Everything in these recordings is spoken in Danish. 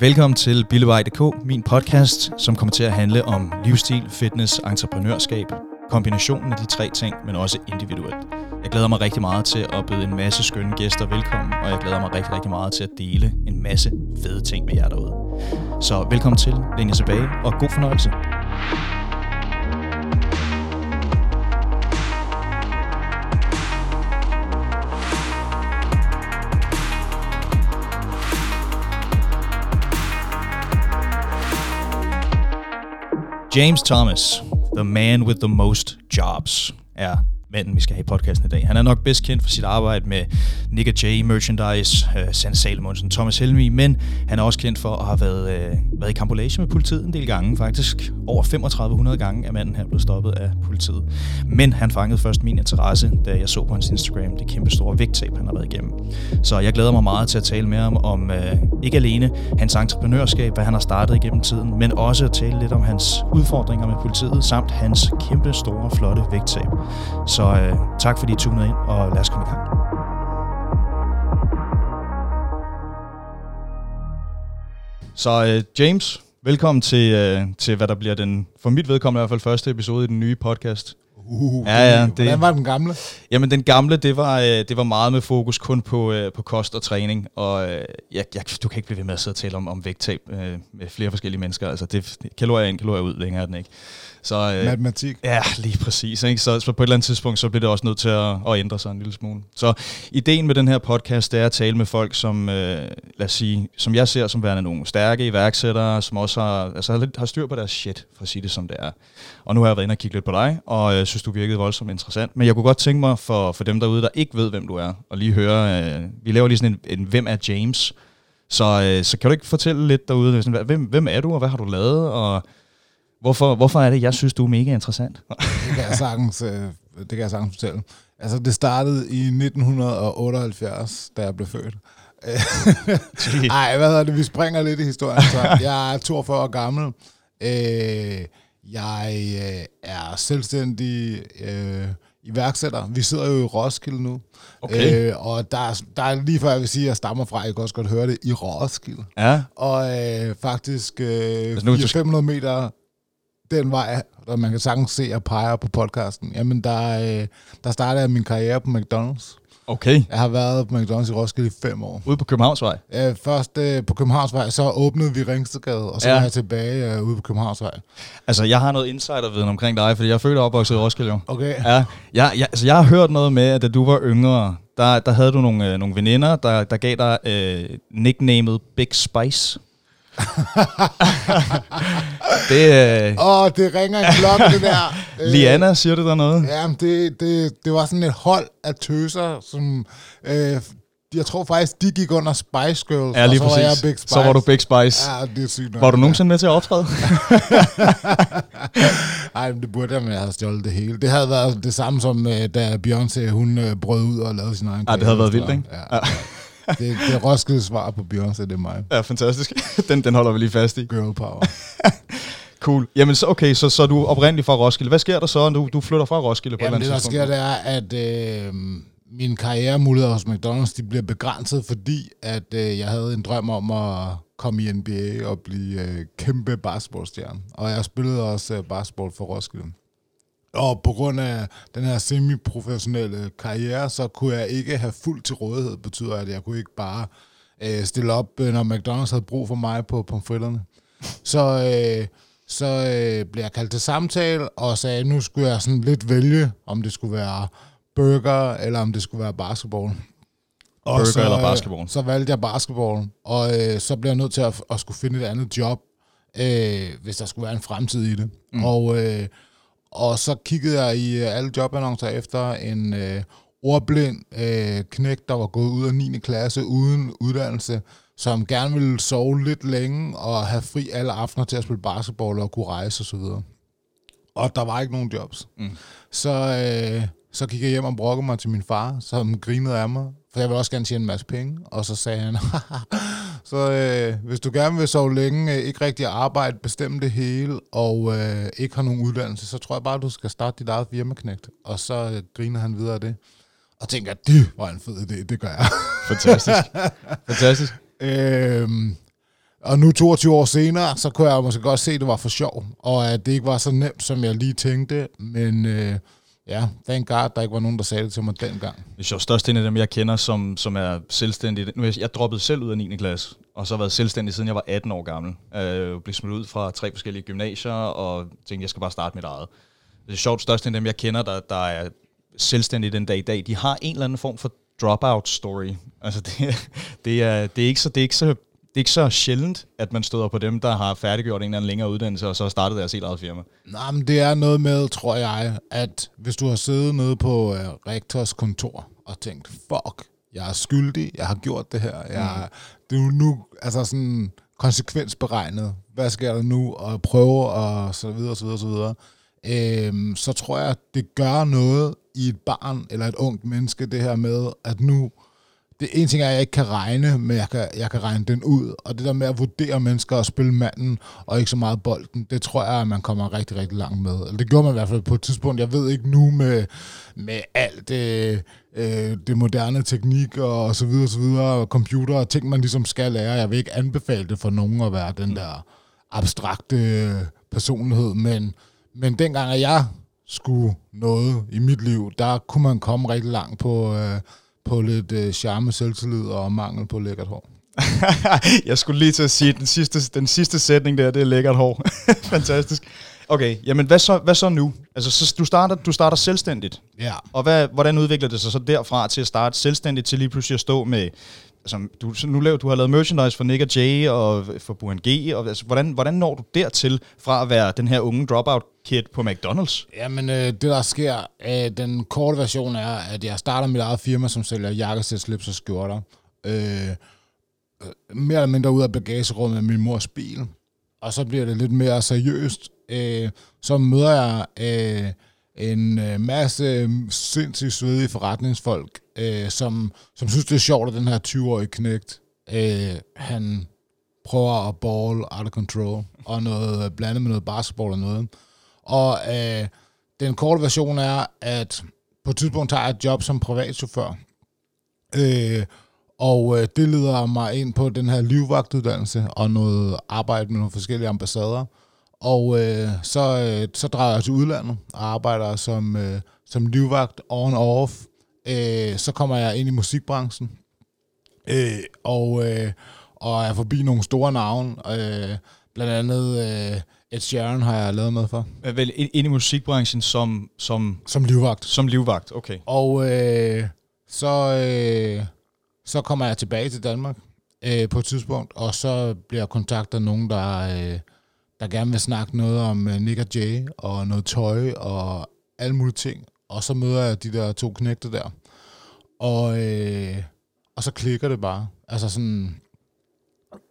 Velkommen til Billevej.dk, min podcast, som kommer til at handle om livsstil, fitness, entreprenørskab, kombinationen af de tre ting, men også individuelt. Jeg glæder mig rigtig meget til at byde en masse skønne gæster velkommen, og jeg glæder mig rigtig, rigtig meget til at dele en masse fede ting med jer derude. Så velkommen til, læn jer tilbage, og god fornøjelse. James Thomas, the man with the most jobs, er manden, vi skal have i podcasten i dag. Han er nok bedst kendt for sit arbejde med Nick J, Merchandise, øh, uh, Sand Salomonsen, Thomas Helmi, men han er også kendt for at have været, uh, været i kampolage med politiet en del gange, faktisk. Over 3500 gange er manden her blevet stoppet af politiet. Men han fangede først min interesse, da jeg så på hans Instagram det kæmpe store vægttab, han har været igennem. Så jeg glæder mig meget til at tale med ham om uh, ikke alene hans entreprenørskab, hvad han har startet igennem tiden, men også at tale lidt om hans udfordringer med politiet, samt hans kæmpe store, flotte vægttab. Så øh, tak fordi I tunede ind, og lad os komme i gang. Så øh, James, velkommen til, øh, til, hvad der bliver den, for mit vedkommende i hvert fald, første episode i den nye podcast. Uh, ja, ja, det, hvordan var den gamle? Jamen, den gamle, det var, øh, det var meget med fokus kun på, øh, på kost og træning, og øh, jeg, jeg, du kan ikke blive ved med at sidde og tale om, om vægttab øh, med flere forskellige mennesker. Altså, det, kalorier ind, kalorier ud, længere er den ikke. Så, øh, Matematik. Ja, lige præcis. Ikke? Så, så på et eller andet tidspunkt, så bliver det også nødt til at, at ændre sig en lille smule. Så ideen med den her podcast, det er at tale med folk, som, øh, lad os sige, som jeg ser som værende nogle stærke iværksættere, som også har, altså, har styr på deres shit, for at sige det som det er. Og nu har jeg været inde og kigge lidt på dig, og øh, synes, du virkede voldsomt interessant. Men jeg kunne godt tænke mig for, for dem derude, der ikke ved, hvem du er, og lige høre, øh, vi laver lige sådan en, en Hvem er James? Så, øh, så kan du ikke fortælle lidt derude, sådan, hvem, hvem er du, og hvad har du lavet, og Hvorfor, hvorfor er det, jeg synes, du er mega interessant? det kan jeg sagtens, øh, det kan jeg sagtens fortælle. Altså, det startede i 1978, da jeg blev født. Nej, hvad hedder det? Vi springer lidt i historien. Så jeg er 42 år gammel. Øh, jeg øh, er selvstændig iværksætter. Vi sidder jo i Roskilde nu. Okay. Øh, og der, der er lige før jeg vil sige, at jeg stammer fra, jeg kan også godt høre det, i Roskilde. Ja. Og øh, faktisk øh, altså 500 meter den vej, og man kan sagtens se og pege på podcasten, jamen der, øh, der startede jeg min karriere på McDonald's. Okay. Jeg har været på McDonald's i Roskilde i fem år. Ude på Københavnsvej? Ja, først øh, på Københavnsvej, så åbnede vi Ringstedgade, og så ja. var jeg tilbage øh, ude på Københavnsvej. Altså, jeg har noget insiderviden omkring dig, fordi jeg er født og opvokset i Roskilde. Okay. Ja, jeg, jeg, altså, jeg har hørt noget med, at da du var yngre, der, der havde du nogle, øh, nogle veninder, der, der gav dig øh, nicknamet Big Spice. det, øh... oh, det ringer en klokke, det der. Liana, siger det der noget? Ja, det, det, det var sådan et hold af tøser, som... Øh, jeg tror faktisk, de gik under Spice Girls, ja, lige og så præcis. var jeg Big Spice. Så var du Big Spice. Ja, det er sygt Var du nogensinde med til at optræde? Nej, det burde jeg, men jeg havde stjålet det hele. Det havde været det samme som, øh, da Beyoncé, hun øh, brød ud og lavede sin egen Ja, det havde været vildt, ikke? Ja. ja det, det er Roskilde svar på Beyoncé, det er mig. Ja, fantastisk. Den, den holder vi lige fast i. Girl power. cool. Jamen, så, okay, så, så er du oprindeligt fra Roskilde. Hvad sker der så, når du, du flytter fra Roskilde på Jamen, et det, der sker, det er, at øh, min karrieremuligheder hos McDonald's, de bliver begrænset, fordi at øh, jeg havde en drøm om at komme i NBA og blive øh, kæmpe basketballstjerne. Og jeg spillede også øh, basketball for Roskilde. Og på grund af den her semi-professionelle karriere, så kunne jeg ikke have fuld til rådighed. Betyder, at jeg kunne ikke bare øh, stille op, øh, når McDonald's havde brug for mig på pomfritterne. Så, øh, så øh, blev jeg kaldt til samtale, og sagde, at nu skulle jeg sådan lidt vælge, om det skulle være burger, eller om det skulle være basketball. Og burger så, eller basketball? Så valgte jeg basketball, og øh, så blev jeg nødt til at, at skulle finde et andet job, øh, hvis der skulle være en fremtid i det. Mm. Og... Øh, og så kiggede jeg i øh, alle jobannoncer efter en øh, ordblind øh, knæk, der var gået ud af 9. klasse uden uddannelse, som gerne ville sove lidt længe og have fri alle aftener til at spille basketball og kunne rejse osv. Og, og der var ikke nogen jobs. Mm. Så, øh, så gik jeg hjem og brokkede mig til min far, som grinede af mig, for jeg ville også gerne tjene en masse penge. Og så sagde han, så øh, hvis du gerne vil sove længe, øh, ikke rigtig arbejde, bestemme det hele, og øh, ikke har nogen uddannelse, så tror jeg bare, du skal starte dit eget firmaknægt. Og så øh, griner han videre af det. Og tænker, det var en fed idé, det gør jeg. Fantastisk. Fantastisk. øhm, og nu 22 år senere, så kunne jeg måske godt se, at det var for sjov, og at det ikke var så nemt, som jeg lige tænkte, men øh, ja, thank God, der ikke var nogen, der sagde det til mig dengang. Det er jo størst en af dem, jeg kender, som, som er selvstændig. Nu, jeg, jeg droppede selv ud af 9. klasse, og så har været selvstændig, siden jeg var 18 år gammel. Øh, blev smidt ud fra tre forskellige gymnasier, og tænkte, jeg skal bare starte mit eget. Det er sjovt, størst en af dem, jeg kender, der, der er selvstændige den dag i dag, de har en eller anden form for dropout story. Altså det, det, er, det, er ikke så, det er ikke så det er ikke så sjældent, at man støder på dem, der har færdiggjort en eller anden længere uddannelse, og så har startet deres helt eget firma. Nej, men det er noget med, tror jeg, at hvis du har siddet nede på uh, rektors kontor og tænkt, fuck, jeg er skyldig, jeg har gjort det her, jeg, mm. det er nu altså sådan konsekvensberegnet, hvad sker der nu, og prøve, og så videre, så videre, så videre. Øhm, så tror jeg, det gør noget i et barn eller et ungt menneske, det her med, at nu, det en ting er, at jeg ikke kan regne, men jeg kan, jeg kan regne den ud. Og det der med at vurdere mennesker og spille manden, og ikke så meget bolden, det tror jeg, at man kommer rigtig, rigtig langt med. Eller det gjorde man i hvert fald på et tidspunkt. Jeg ved ikke nu med, med alt det, øh, det moderne teknik og så videre, så videre, og computer og ting, man ligesom skal lære. Jeg vil ikke anbefale det for nogen at være den der abstrakte personlighed, men, men dengang, at jeg skulle noget i mit liv, der kunne man komme rigtig langt på... Øh, på lidt øh, charme, selvtillid og mangel på lækkert hår. jeg skulle lige til at sige, at den sidste, den sidste sætning der, det er lækkert hår. Fantastisk. Okay, jamen hvad så, hvad så nu? Altså, så du, starter, du starter selvstændigt. Ja. Og hvad, hvordan udvikler det sig så derfra til at starte selvstændigt, til lige pludselig at stå med... Altså, du, nu laver, du har lavet merchandise for Nick og Jay og for Buan G. Og, altså, hvordan, hvordan når du dertil fra at være den her unge dropout kid på McDonald's? Jamen, øh, det der sker, øh, den korte version er, at jeg starter mit eget firma, som sælger jakkesæt, slips og skjorter. Øh, øh, mere eller mindre ud af bagagerummet med min mors bil. Og så bliver det lidt mere seriøst. Øh, så møder jeg øh, en øh, masse øh, sindssygt svedige forretningsfolk, øh, som, som synes, det er sjovt, at den her 20-årige knægt, øh, han prøver at ball out of control, og noget øh, blandet med noget basketball og noget. Og øh, den korte version er, at på et tidspunkt tager jeg et job som privatchauffør. Øh, og øh, det leder mig ind på den her livvagtuddannelse og noget arbejde med nogle forskellige ambassader. Og øh, så, øh, så drager jeg til udlandet og arbejder som, øh, som livvagt on-off. Øh, så kommer jeg ind i musikbranchen. Øh, og, øh, og er forbi nogle store navne. Øh, blandt andet... Øh, Ed Sheeran har jeg lavet med for. Vel ind i musikbranchen som... Som, som livvagt. Som livvagt, okay. Og øh, så, øh, så kommer jeg tilbage til Danmark øh, på et tidspunkt, og så bliver jeg kontaktet af nogen, der, øh, der gerne vil snakke noget om øh, Nick og Jay, og noget tøj, og alle mulige ting. Og så møder jeg de der to knægte der. Og, øh, og så klikker det bare. Altså sådan,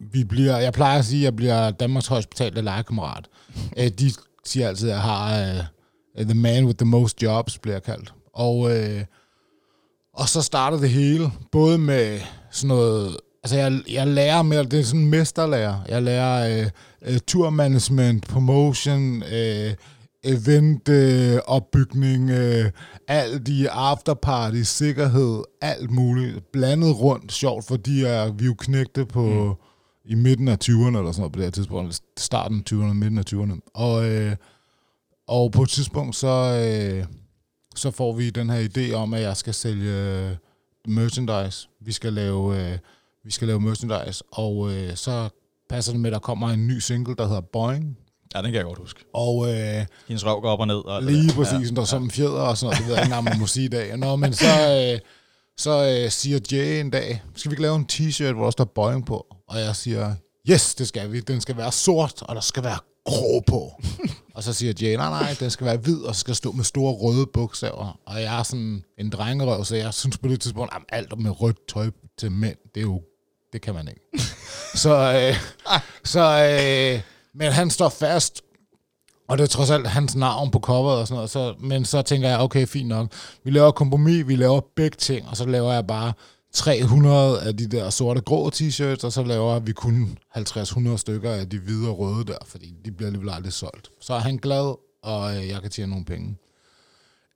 vi bliver, jeg plejer at sige, at jeg bliver Danmarks højst betalte legekammerat. Uh, de siger altid, at jeg har uh, the man with the most jobs, bliver jeg kaldt. Og, øh, og så starter det hele, både med sådan noget, altså jeg, jeg lærer mere, det er sådan en mesterlærer. Jeg lærer uh, uh, turmanagement, promotion, uh, event, uh, opbygning, uh, alt i afterparty, sikkerhed, alt muligt, blandet rundt, sjovt, fordi jeg, vi jo knægte på... Mm i midten af 20'erne eller sådan noget på det her tidspunkt, starten af 20'erne, midten af 20'erne. Og, øh, og på et tidspunkt, så, øh, så får vi den her idé om, at jeg skal sælge øh, merchandise. Vi skal lave, øh, vi skal lave merchandise, og øh, så passer det med, at der kommer en ny single, der hedder Boing. Ja, den kan jeg godt huske. Og, øh, Hendes røv går op og ned. Og lige der. præcis, ja. der er som en fjeder og sådan noget. Det ved jeg ikke man må sige i dag. Nå, men så, øh, så øh, siger Jay en dag, skal vi ikke lave en t-shirt, hvor der står Boing på? Og jeg siger, yes, det skal vi. Den skal være sort, og der skal være grå på. og så siger Jay, nej, nej, den skal være hvid, og skal stå med store røde bogstaver. Og jeg er sådan en drengerøv, så jeg synes på det tidspunkt, at alt med rødt tøj til mænd, det er jo, det kan man ikke. så, øh, så øh, men han står fast, og det er trods alt hans navn på coveret og sådan noget. Så, men så tænker jeg, okay, fint nok. Vi laver kompromis, vi laver begge ting, og så laver jeg bare 300 af de der sorte grå t-shirts, og så laver vi kun 50-100 stykker af de hvide og røde der, fordi de bliver alligevel aldrig solgt. Så er han glad, og øh, jeg kan tjene nogle penge.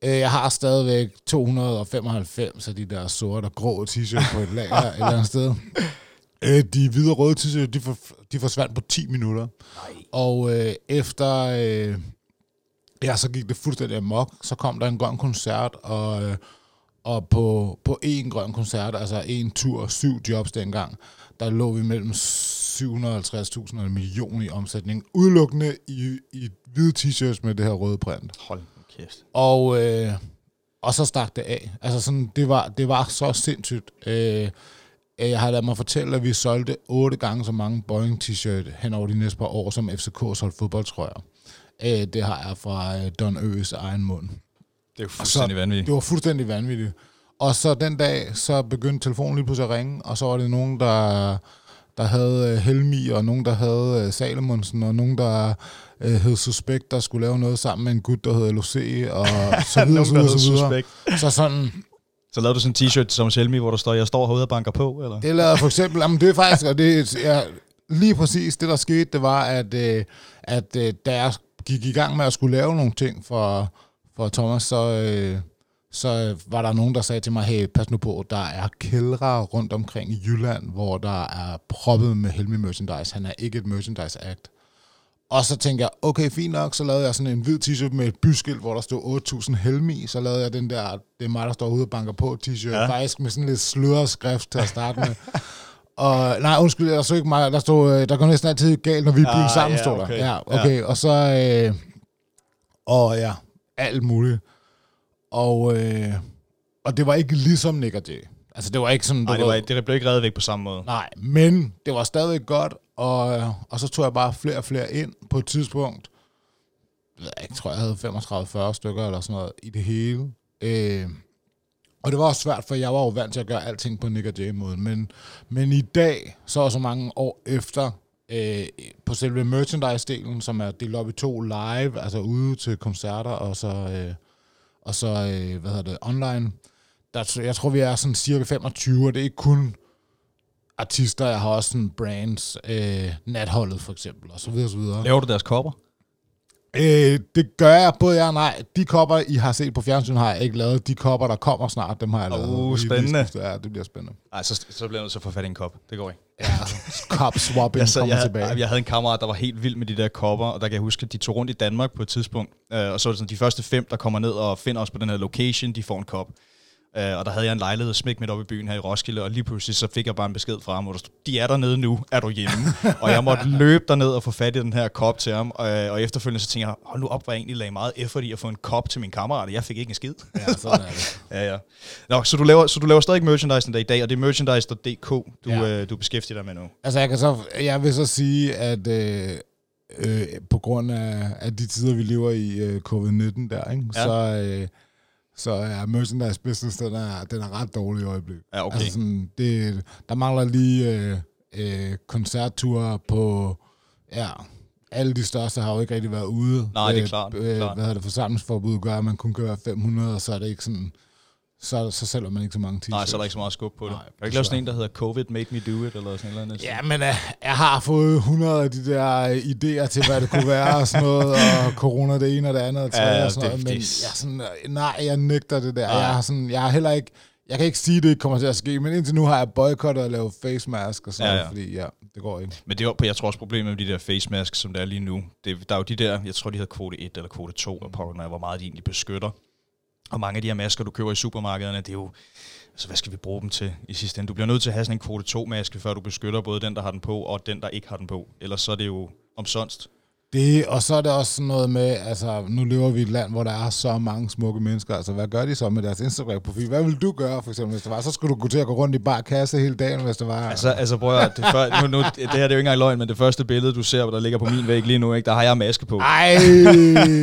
Øh, jeg har stadigvæk 295 af de der sorte og grå t-shirts på et lager et eller andet sted. Øh, de hvide og røde t-shirts, de, for, de forsvandt på 10 minutter. Nej. Og øh, efter... Øh, ja, så gik det fuldstændig amok. Så kom der en grøn koncert, og, øh, og på, på én grøn koncert, altså en tur, syv jobs dengang, der lå vi mellem 750.000 og en million i omsætning, udelukkende i, i hvide t-shirts med det her røde print. Hold kæft. Og, øh, og så stak det af. Altså sådan, det var, det var så sindssygt. Øh, jeg har ladet mig fortælle, at vi solgte otte gange så mange Boeing t-shirt hen over de næste par år, som FCK solgte fodboldtrøjer. Øh, det har jeg fra øh, Don Øs egen mund. Det er jo fuldstændig vanvittigt. Det var fuldstændig vanvittigt. Og så den dag, så begyndte telefonen lige pludselig at ringe, og så var det nogen, der, der havde øh, Helmi, og nogen, der havde øh, Salomonsen, og nogen, der øh, hed Suspekt, der skulle lave noget sammen med en gut, der hed LOC, og så videre, så videre, så videre. Så sådan, så lavede du sådan en t-shirt som Selmi, hvor der står, jeg står herude og banker på, eller? Det lavede for eksempel, jamen det er faktisk, og det er lige præcis det, der skete, det var, at, øh, at øh, da jeg gik i gang med at skulle lave nogle ting for, for Thomas, så, øh, så var der nogen, der sagde til mig, hey, pas nu på, der er kældre rundt omkring i Jylland, hvor der er proppet med Helmi merchandise. Han er ikke et merchandise act. Og så tænkte jeg, okay, fint nok, så lavede jeg sådan en hvid t-shirt med et byskilt, hvor der stod 8.000 Helmi. Så lavede jeg den der, det er mig, der står ude og banker på t-shirt, Ja. ja. faktisk med sådan lidt sløret skrift til at starte med. og nej, undskyld, der stod ikke mig, der stod, øh, der går næsten altid galt, når vi Ah, sammen, ja, stod der. okay. Ja, okay, og så, øh, og ja, alt muligt. Og, øh, og det var ikke ligesom Nick og Jay. Altså, det var ikke sådan, Nej, det, var, det blev ikke reddet væk på samme måde. Nej, men det var stadig godt, og, og så tog jeg bare flere og flere ind på et tidspunkt. Jeg ikke, tror, jeg havde 35-40 stykker eller sådan noget i det hele. Øh, og det var også svært, for jeg var jo vant til at gøre alting på Nick og Jay-måden. Men, men i dag, så så mange år efter, øh, på selve merchandise-delen, som er delt op i to live, altså ude til koncerter, og så, øh, og så øh, hvad hedder det, online, der, jeg tror, vi er sådan cirka 25, og det er ikke kun artister, jeg har også sådan brands, øh, natholdet for eksempel, og så videre, så videre. Laver du deres kopper? Øh, det gør jeg både ja og nej. De kopper, I har set på fjernsyn, har jeg ikke lavet. De kopper, der kommer snart, dem har jeg lavet. Uh, Lige- lige spændende. skiftet. Ja, det bliver spændende. Nej, så, så bliver jeg nødt til at få fat i en kop. Det går ikke. Ja, cop swapping Jeg, sad, kommer jeg, tilbage. jeg, jeg havde en kammerat, der var helt vild med de der kopper, og der kan jeg huske, at de tog rundt i Danmark på et tidspunkt. Øh, og så var det sådan, de første fem, der kommer ned og finder os på den her location, de får en kop. Øh, og der havde jeg en lejlighed smæk midt oppe i byen her i Roskilde, og lige pludselig så fik jeg bare en besked fra ham, hvor der stod, de er dernede nu, er du hjemme? og jeg måtte løbe derned og få fat i den her kop til ham, og, og efterfølgende så tænkte jeg, hold nu op, hvor jeg egentlig lagde meget effort i at få en kop til min kammerat, og jeg fik ikke en skid. Ja, sådan er det. ja, ja. Nå, så du laver, så du laver stadig merchandise der i dag, og det er merchandise.dk, du, Ja. øh, du beskæftiger dig med nu. Altså, jeg, kan så, jeg vil så sige, at øh, øh, på grund af, af de tider, vi lever i øh, covid-19 der, ikke? Ja. så, øh, så er merchandise business, den er, den er ret dårlig i øjeblikket. Ja, okay. Altså sådan, det, der mangler lige øh, øh, koncertture på, ja, alle de største har jo ikke rigtig været ude. Nej, det er klart, Øh, klart. Hvad hedder det, forsamlingsforbud gør, at man kun være 500, og så er det ikke sådan, så, så sælger man ikke så mange t-shirts. Nej, så er der ikke så meget skub på det. Nej, kan du ikke lave sådan en, der hedder COVID Made Me Do It, eller sådan noget andet? Ja, men uh, jeg har fået 100 af de der øh, idéer til, hvad det kunne være og sådan noget, og corona det ene og det andet og tredje Ja, ja, og sådan det- noget, men det- jeg sådan, øh, nej, jeg nægter det der. Nej. Jeg har, sådan, jeg har heller ikke, jeg kan ikke sige, at det ikke kommer til at ske, men indtil nu har jeg boykottet at lave face mask og sådan Ja, noget, ja. fordi ja, det går ikke. Men det er, jeg tror også problemet med de der face masks, som der er lige nu. Det, der er jo de der, jeg tror de hedder kvote 1 eller kvote 2 af pokker, hvor meget de egentlig beskytter. Og mange af de her masker, du køber i supermarkederne, det er jo, altså hvad skal vi bruge dem til i sidste ende? Du bliver nødt til at have sådan en kvote 2 maske, før du beskytter både den, der har den på, og den, der ikke har den på. Ellers så er det jo omsonst. Det, og så er det også sådan noget med, altså nu lever vi i et land, hvor der er så mange smukke mennesker, altså hvad gør de så med deres Instagram-profil? Hvad vil du gøre, for eksempel, hvis det var? Så skulle du gå til at gå rundt i bar kasse hele dagen, hvis det var... Altså, altså prøv at, det, før, nu, nu, det her det er jo ikke engang løgn, men det første billede, du ser, der ligger på min væg lige nu, ikke, der har jeg maske på. Ej!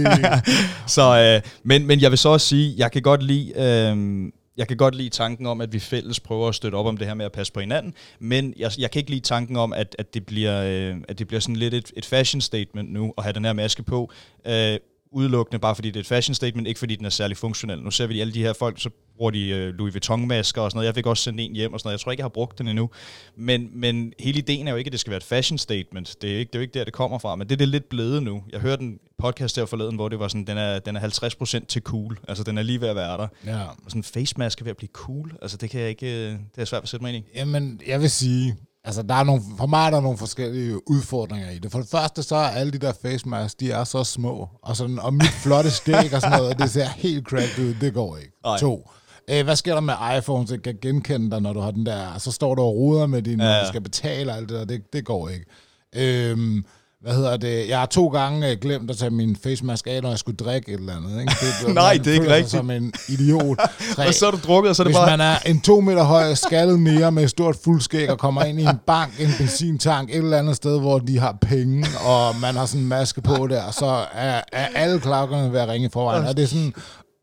Så, øh, men, men jeg vil så også sige, jeg kan godt lide, øh, jeg kan godt lide tanken om, at vi fælles prøver at støtte op om det her med at passe på hinanden, men jeg, jeg kan ikke lide tanken om, at, at, det, bliver, øh, at det bliver sådan lidt et, et fashion statement nu, at have den her maske på, øh, udelukkende bare fordi det er et fashion statement, ikke fordi den er særlig funktionel. Nu ser vi alle de her folk, så bruger de øh, Louis Vuitton-masker og sådan noget. Jeg fik også sendt en hjem og sådan noget. Jeg tror ikke, jeg har brugt den endnu. Men, men hele ideen er jo ikke, at det skal være et fashion statement. Det er, ikke, det er jo ikke der, det kommer fra. Men det er det lidt blevet nu. Jeg hørte en podcast der forleden, hvor det var sådan, den er, den er 50% til cool. Altså, den er lige ved at være der. ja. Og sådan en face mask er ved at blive cool. Altså, det kan jeg ikke... øh, Det er svært at sætte mig ind i. Jamen, jeg vil sige, Altså, der er nogle, for mig er der nogle forskellige udfordringer i det. For det første, så er alle de der face masks, de er så små. Og, sådan, og mit flotte skæg og sådan noget, det ser helt cracked ud. Det går ikke. Ej. To. Øh, hvad sker der med iPhone, så kan genkende dig, når du har den der... Så står du og ruder med din, Ja, ja, skal betale og alt det der. Det, det går ikke. Øhm, hvad hedder det? Jeg har to gange øh, glemt at tage min face mask af, når jeg skulle drikke et eller andet. Ikke? Det, Nej, det er ikke rigtigt. som en idiot. Tre. Og så er du drukket, og så er det Hvis bare... man er en to meter høj, skaldet nære med et stort fuldskæg og kommer ind i en bank, en benzintank, et eller andet sted, hvor de har penge, og man har sådan en maske på der, så er, er alle klokkerne ved at ringe i forvejen. Og det er sådan,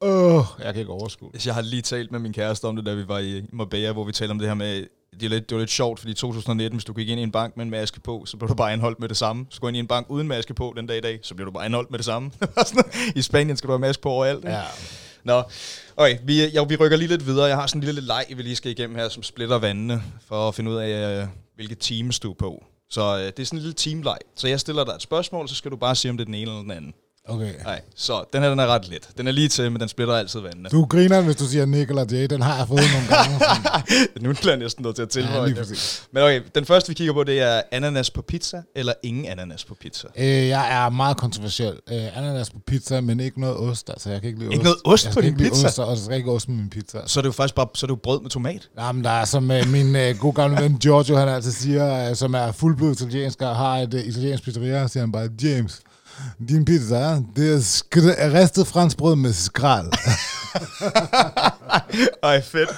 åh, jeg kan ikke overskue. Jeg har lige talt med min kæreste om det, da vi var i Marbella, hvor vi talte om det her med, det er lidt, det var lidt sjovt, fordi i 2019, hvis du gik ind i en bank med en maske på, så blev du bare anholdt med det samme. Så går ind i en bank uden maske på den dag i dag, så bliver du bare anholdt med det samme. I Spanien skal du have maske på overalt. ikke? Ja. Nå, okay, vi, ja, vi rykker lige lidt videre. Jeg har sådan en lille leg, vi lige skal igennem her, som splitter vandene, for at finde ud af, øh, hvilke teams du er på. Så øh, det er sådan en lille teamleg. Så jeg stiller dig et spørgsmål, så skal du bare sige, om det er den ene eller den anden. Okay. Nej, så den her den er ret let. Den er lige til, men den splitter altid vandene. Du griner, hvis du siger Nick eller Jay. Den har jeg fået nogle gange. Nu bliver jeg næsten nødt til at Ja, tilføje præcis. Men okay, den første vi kigger på, det er ananas på pizza, eller ingen ananas på pizza. Øh, jeg er meget kontroversiel. Øh, ananas på pizza, men ikke noget ost. Altså, jeg kan ikke lide Ikke ost. noget ost jeg på din pizza? Ost, og der skal ikke ost med min pizza. Så er det jo faktisk bare så er det jo brød med tomat. Jamen, der er som øh, min øh, gode gamle ven Giorgio, han altid siger, øh, som er fuldblod italiensk og har et øh, italiensk pizzeria, siger han bare, James, din pizza, det er skr- ristet franskbrød med skrald. Ej, fedt.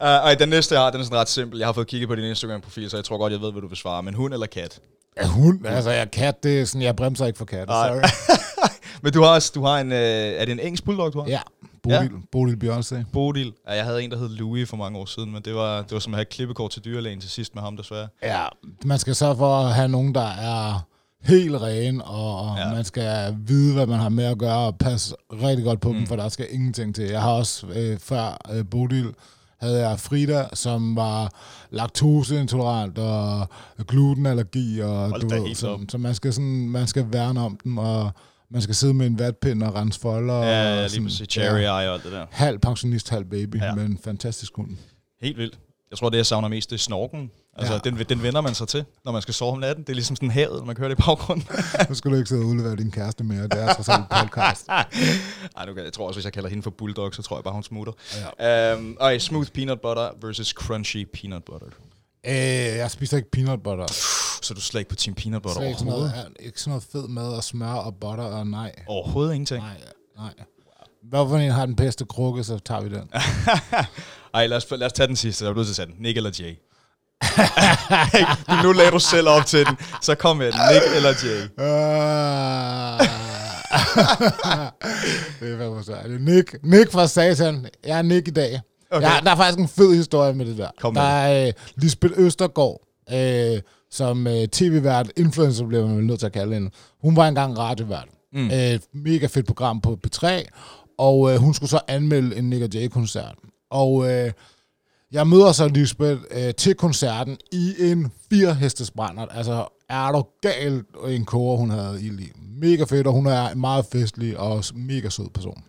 Uh, ej, den næste, jeg har, den er sådan ret simpel. Jeg har fået kigget på din Instagram-profil, så jeg tror godt, jeg ved, hvad du vil svare. Men hund eller kat? Ja, hund, altså jeg kat, det er sådan, jeg bremser ikke for kat. Ej. Sorry. Men du har også, du har en, øh, er det en engelsk bulldog, du har? Ja, Bodil, Bodil Beyoncé. Bodil. Ja, jeg havde en, der hed Louis for mange år siden, men det var, det var som at have klippekort til dyrlægen til sidst med ham, desværre. Ja, man skal sørge for at have nogen, der er helt ren, og Ja. ja. man skal vide, hvad man har med at gøre, og passe rigtig godt på mm. dem, for der skal ingenting til. Jeg har også øh, før øh, Bodil, havde jeg Frida, som var laktoseintolerant og glutenallergi, og Hold du ved, så, så man skal sådan, man skal værne om dem, og man skal sidde med en vatpind og rense folder. Ja, ja, og lige sådan, præcis. Cherry Eye og alt det der. Halv pensionist, halv baby, Ja. ja. men en fantastisk hund. Helt vildt. Jeg tror, det jeg savner mest, det er snorken. Altså, ja. Den, den vender man sig til, når man skal sove om natten. Det er ligesom sådan havet, når man kører det i baggrunden. Nu skal du ikke sidde og udlevere din kæreste mere, det er trods alt en podcast. Ej, nu kan, jeg tror også, hvis jeg kalder hende for bulldog, så tror jeg bare, hun smutter. Ja. Um, okay, smooth peanut butter versus crunchy peanut butter. Øh, jeg spiser ikke peanut butter. Så du slet ikke på team peanut butter ikke sådan overhovedet? noget, ikke sådan noget fed mad og smør og butter og nej. Overhovedet ingenting. Nej, nej. Hvorfor en har den bedste krukke, så tager vi den. Ej, lad os, lad os tage den sidste. Jeg er nødt til at tage den. Nick eller Jay? Du, nu lagde du selv op til den. Så kom med den. Nick eller Jay? Uh, det er fandme Nick. Nick fra Satan. Jeg er Nick i dag. Okay. Ja, der er faktisk en fed historie med det der. Kom med der er øh, Lisbeth Østergaard, øh, som øh, tv-vært, influencer bliver man nødt til at kalde hende. Hun var engang radiovært. Mm. Øh, mega fedt program på P3, og øh, hun skulle så anmelde en Nick Jay-koncert. Og øh, jeg møder så Lisbeth øh, til koncerten i en fire hestes brændert. Altså, er du galt en kåre, hun havde i lige. Mega fedt, og hun er en meget festlig og mega sød person.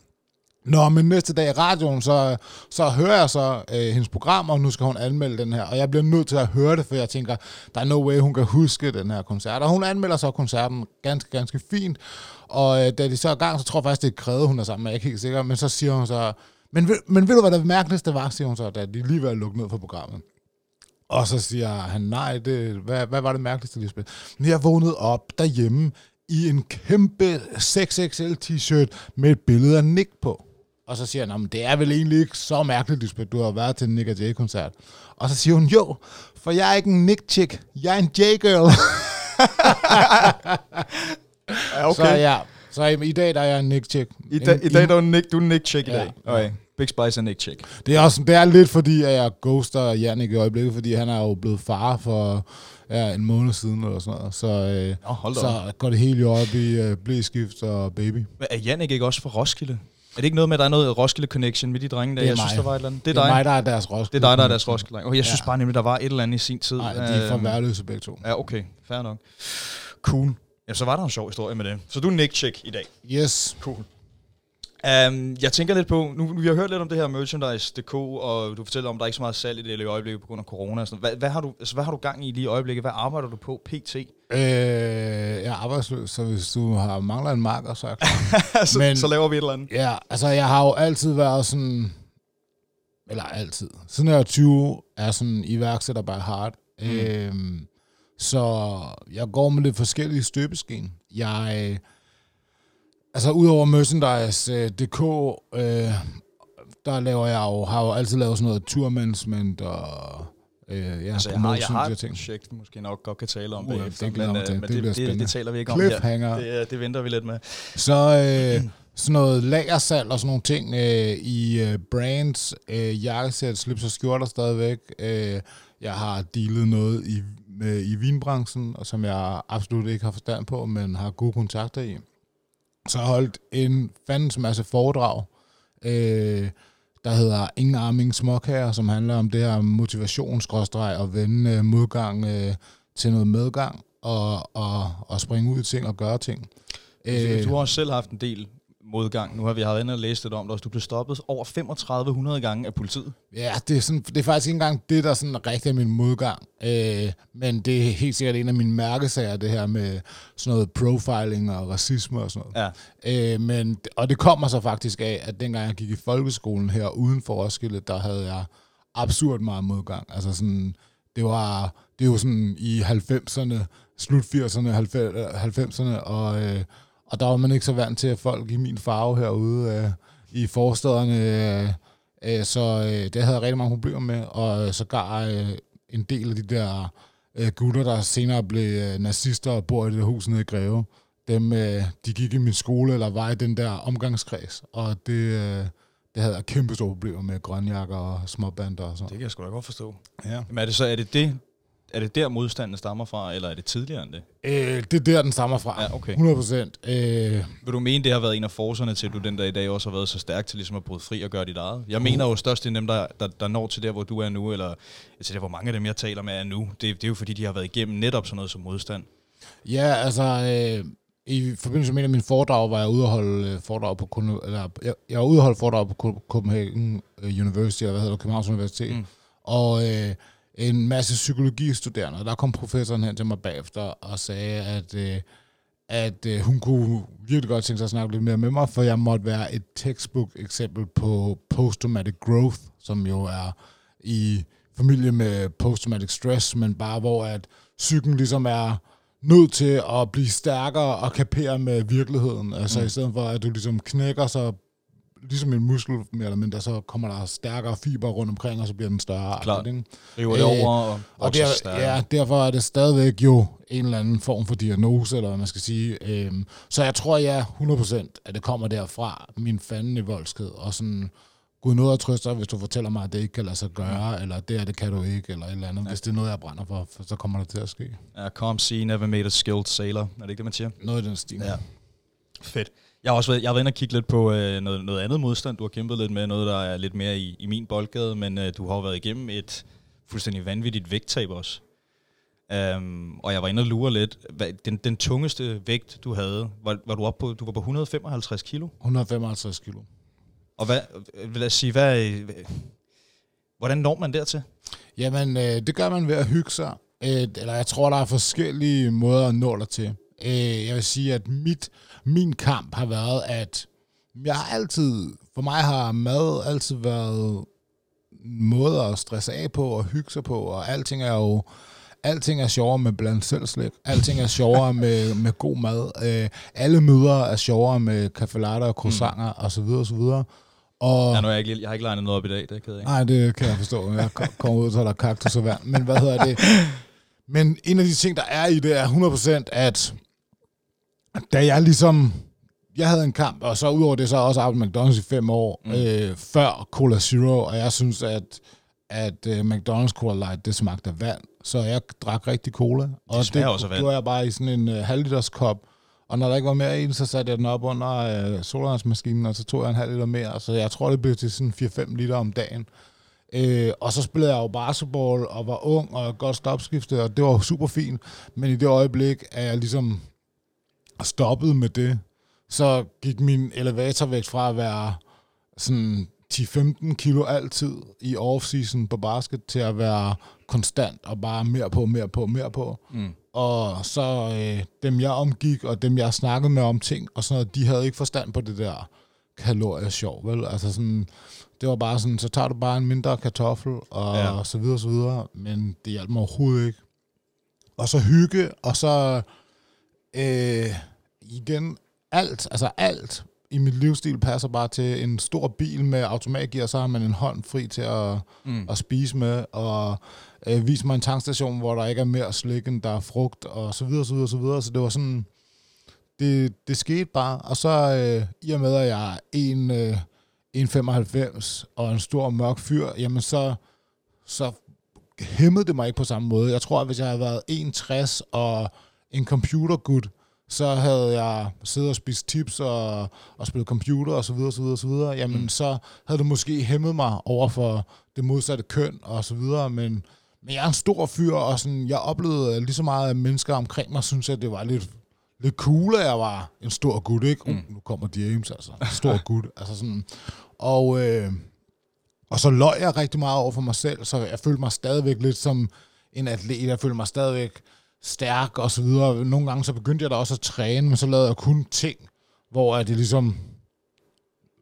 Nå, men næste dag i radioen, så, så hører jeg så øh, hendes program, og nu skal hun anmelde den her. Og jeg bliver nødt til at høre det, for jeg tænker, der er no way, hun kan huske den her koncert. Og hun anmelder så koncerten ganske, ganske fint. Og øh, da de så er i gang, så tror jeg faktisk, det er Krede, hun er sammen med. Jeg er ikke helt sikker. Men så siger hun så, men, men ved du, hvad det mærkeligste var, siger hun så, da de lige var lukket ned for programmet. Og så siger han, nej, det, hvad, hvad var det mærkeligste, Lisbeth? Men jeg vågnede op derhjemme i en kæmpe 6XL t-shirt med et billede af Nick på. Og så siger han, "Nå, men det er vel egentlig ikke så mærkeligt, Lisbeth, du har været til en Nick og Jay-koncert. Og så siger hun, jo, for jeg er ikke en Nick-chick, jeg er en J-girl. Ja, Så ja, så i, i dag der er jeg en Nick-chick. I, da, En- I dag der er du Nick, du er Nick Chick i Ja. dag. Okay. Big Spice og Nick Chick. Det er, også, det er lidt fordi, at jeg ghoster Jannik i øjeblikket, fordi han er jo blevet far for ja, en måned siden eller sådan noget. Så, øh, Nå, op. så går det hele jo op i øh, blæskift og baby. Men er Jannik ikke også fra Roskilde? Er det ikke noget med, at der er noget Roskilde Connection med de drenge der? Det er jeg synes, mig. der var et eller andet. Det er, Det er dig. mig, der er deres Roskilde. Det er dig, der er deres Roskilde. Okay, jeg synes Ja. bare nemlig, der var et eller andet i sin tid. Nej, de er fra Øhm, værløse begge to. Ja, okay. Fair nok. Cool. Ja, så var der en sjov historie med det. Så du er Nick Chick i dag. Yes. Cool. Um, jeg tænker lidt på, nu vi har hørt lidt om det her merchandise.dk, og du fortæller om, at der er ikke så meget salg i det i øjeblikket på grund af corona. Og sådan. Hvad, hvad, har du, altså, hvad har du gang i lige i øjeblikket? Hvad arbejder du på pt? Øh, jeg er arbejdsløs, så hvis du har mangler en marker, så er jeg klar. så, Men, så laver vi et eller andet. Ja, altså jeg har jo altid været sådan, eller altid, siden jeg er 20, er sådan iværksætter by heart. Mm. Øhm, så jeg går med lidt forskellige støbesken. Jeg, altså udover merchandise.dk, øh, der laver jeg jo, har jo altid lavet sådan noget tourmanagement og Øh, ja, altså, jeg har, jeg har et projekt, måske nok godt kan tale om uh, det, det, men, det, men det, det, det, det taler vi ikke om her. Det, det venter vi lidt med. Så øh, sådan noget lagersalg og sådan nogle ting øh, i øh, brands, øh, jakkesæt, slips og skjorter stadigvæk. Øh, jeg har dealet noget i, med, i vinbranchen, og som jeg absolut ikke har forstand på, men har gode kontakter i. Så holdt en fandens masse foredrag, øh, der hedder Ingen Arming Småkager, som handler om det her motivationsgråstreg og vende øh, modgang øh, til noget medgang og, og, og springe ud i ting og gøre ting. Du har også selv haft en del modgang. Nu har vi haft inde og læst det om dig. Du blev stoppet over 3500 gange af politiet. Ja, det er, sådan, det er faktisk ikke engang det, der sådan rigtig er min modgang. Øh, men det er helt sikkert en af mine mærkesager, det her med sådan noget profiling og racisme og sådan noget. Ja. Øh, men, og det kommer så faktisk af, at dengang jeg gik i folkeskolen her uden for Roskilde, der havde jeg absurd meget modgang. Altså sådan, det var, det var sådan i 90'erne, slut 80'erne, 90'erne, og... Øh, og der var man ikke så vant til, at folk i min farve herude øh, i forstederne, øh, øh, så øh, det havde jeg rigtig mange problemer med, og øh, så gav øh, en del af de der øh, gutter, der senere blev øh, nazister og bor i det hus nede i Greve, dem, øh, de gik i min skole, eller var i den der omgangskreds, og det, øh, det havde jeg kæmpe store problemer med grønjakker og småbander og sådan. Det kan jeg sgu da godt forstå. Ja. Men er det så, er det det, er det der modstanden stammer fra, eller er det tidligere end det? Øh, det er der, den stammer fra. Ja, okay. 100 procent. Øh. Vil du mene, det har været en af forserne til, at du den dag i dag også har været så stærk til ligesom at bryde fri og gøre dit eget? Jeg uh. mener jo størst, det er dem, der, der, der når til der, hvor du er nu, eller altså, der, hvor mange af dem, jeg taler med, er nu. Det, det er jo fordi, de har været igennem netop sådan noget som modstand. Ja, altså... Øh i forbindelse med en af mine foredrag var jeg ude at holde øh, foredrag på eller jeg, jeg var ude at holde foredrag på Copenhagen øh, University, eller hvad hedder det, Københavns Universitet. Mm. Og øh, en masse psykologistuderende, og der kom professoren hen til mig bagefter og sagde, at, øh, at øh, hun kunne virkelig godt tænke sig at snakke lidt mere med mig, for jeg måtte være et textbook eksempel på post-traumatic growth, som jo er i familie med post-traumatic stress, men bare hvor at psyken ligesom er nødt til at blive stærkere og kapere med virkeligheden. Altså mm. i stedet for, at du ligesom knækker, så ligesom en muskel mere eller mindre, så kommer der stærkere fiber rundt omkring, og så bliver den større. Klart. Ikke? River det over og, og der, Ja, derfor er det stadigvæk jo en eller anden form for diagnose, eller hvad man skal sige. Øhm, så jeg tror, ja, 100% at det kommer derfra, min fanden i voldsked, og sådan, Gud noget at trøste dig, hvis du fortæller mig, at det ikke kan lade sig gøre, eller det er det kan du ikke, eller et eller andet. Ja. Hvis det er noget, jeg brænder for, så kommer det til at ske. Ja, calm sea never made a skilled sailor. Er det ikke det, man siger? Noget i den stil. Ja. Fedt. Jeg har også været, jeg har været inde og kigge lidt på øh, noget, noget andet modstand. Du har kæmpet lidt med noget, der er lidt mere i, i min boldgade, men øh, du har jo været igennem et fuldstændig vanvittigt vægttab også. Um, og jeg var inde og lure lidt. Hvad, den, den tungeste vægt, du havde, var, var du op på, du var på 155 kilo? 155 kilo. Og hvad, lad os sige, hvad, hvordan når man dertil? Jamen, øh, det gør man ved at hygge sig. Øh, eller jeg tror, der er forskellige måder at nå dig til. Øh, jeg vil sige, at mit, min kamp har været, at jeg har altid, for mig har mad altid været måde at stresse af på og hygge sig på, og alting er jo alting er sjovere med blandt selv slik. Alting er sjovere med, med god mad. Øh, alle møder er sjovere med kaffe latte og croissanter mm. osv. osv. Og, ja, nu er jeg, ikke, jeg har ikke legnet noget op i dag, det kan jeg ikke. Nej, det kan jeg forstå. Jeg kommer ud, så er der kaktus og vand. Men hvad hedder det? Men en af de ting, der er i det, er 100% at da jeg ligesom, jeg havde en kamp, og så udover det, så har jeg også arbejdet McDonald's i fem år, mm. øh, før Cola Zero, og jeg synes, at, at uh, McDonald's Cola Light, det smagte af vand, så jeg drak rigtig cola. Og det, det også gjorde jeg bare i sådan en uh, halvliters kop, og når der ikke var mere i den, så satte jeg den op under uh, solvandsmaskinen, og så tog jeg en halv liter mere, så jeg tror, det blev til sådan 4-5 liter om dagen. Øh, og så spillede jeg jo basketball og var ung og godt stopskifte, og det var super fint. Men i det øjeblik, at jeg ligesom stoppet med det, så gik min elevatorvægt fra at være sådan 10-15 kilo altid i off-season på basket til at være konstant og bare mere på, mere på, mere på. Mm. Og så øh, dem, jeg omgik, og dem, jeg snakkede med om ting, og sådan noget, de havde ikke forstand på det der kaloriesjov, vel? Altså sådan, det var bare sådan, så tager du bare en mindre kartoffel, og ja. så videre, så videre, men det hjalp mig overhovedet ikke. Og så hygge, og så øh, igen alt, altså alt i mit livsstil passer bare til en stor bil med automatgear, så har man en hånd fri til at, mm. at spise med, og øh, vise mig en tankstation, hvor der ikke er mere slik, end der er frugt, og så videre, så videre, så videre. Så det var sådan, det, det skete bare. Og så øh, i og med, at jeg er en, øh, 1,95 og en stor mørk fyr, jamen så, så hæmmede det mig ikke på samme måde. Jeg tror, at hvis jeg havde været 1,60 og en computergud, så havde jeg siddet og spist tips og, og spillet computer og så videre, så videre, så videre, jamen mm. så havde det måske hæmmet mig over for det modsatte køn og så videre, men, men jeg er en stor fyr, og sådan, jeg oplevede lige så meget, at mennesker omkring mig synes, at det var lidt, lidt cool, at jeg var en stor gut, ikke? Mm. Uh, nu kommer James, altså. Stor gut. Altså sådan. Og, øh, og så løg jeg rigtig meget over for mig selv, så jeg følte mig stadigvæk lidt som en atlet. Jeg følte mig stadigvæk stærk og så videre. Nogle gange så begyndte jeg da også at træne, men så lavede jeg kun ting, hvor det ligesom,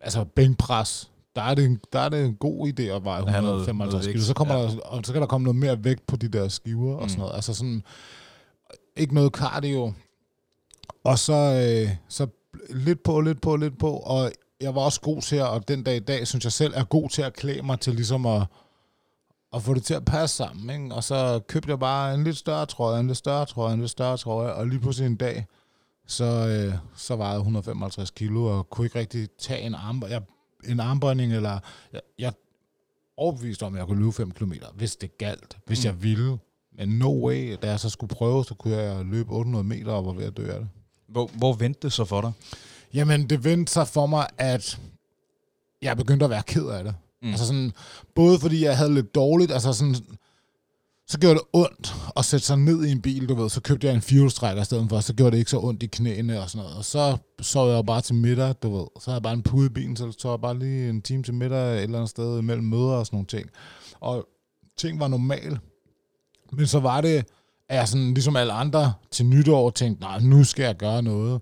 altså bænkpres, der er det, en, der er det en god idé at veje 155 kilo. Så, kommer ja. der, og så kan der komme noget mere vægt på de der skiver mm. og sådan noget. Altså sådan, ikke noget cardio. Og så, øh, så lidt på, lidt på, lidt på, og jeg var også god til at, og den dag i dag, synes jeg selv, er god til at klæde mig til ligesom at, at få det til at passe sammen. Ikke? Og så købte jeg bare en lidt større trøje, en lidt større trøje, en lidt større trøje, og lige pludselig en dag, så, øh, så vejede 155 kilo, og kunne ikke rigtig tage en, arm, jeg, en armbånding, eller jeg, jeg overbeviste om, at jeg kunne løbe 5 km, hvis det galt, hvis mm. jeg ville. Men no way, da jeg så skulle prøve, så kunne jeg løbe 800 meter og var ved at dø af det. Hvor, hvor vendte det så for dig? Jamen, det vendte sig for mig, at jeg begyndte at være ked af det. Mm. Altså sådan, både fordi jeg havde lidt dårligt, altså sådan, så gjorde det ondt at sætte sig ned i en bil, du ved, så købte jeg en fuelstrækker i stedet for, så gjorde det ikke så ondt i knæene og sådan noget. Og så sov jeg bare til middag, du ved. Så havde jeg bare en pude i bilen, så tog jeg bare lige en time til middag et eller andet sted mellem møder og sådan nogle ting. Og ting var normalt. Men så var det, at jeg sådan, ligesom alle andre til nytår tænkte, nej, nu skal jeg gøre noget.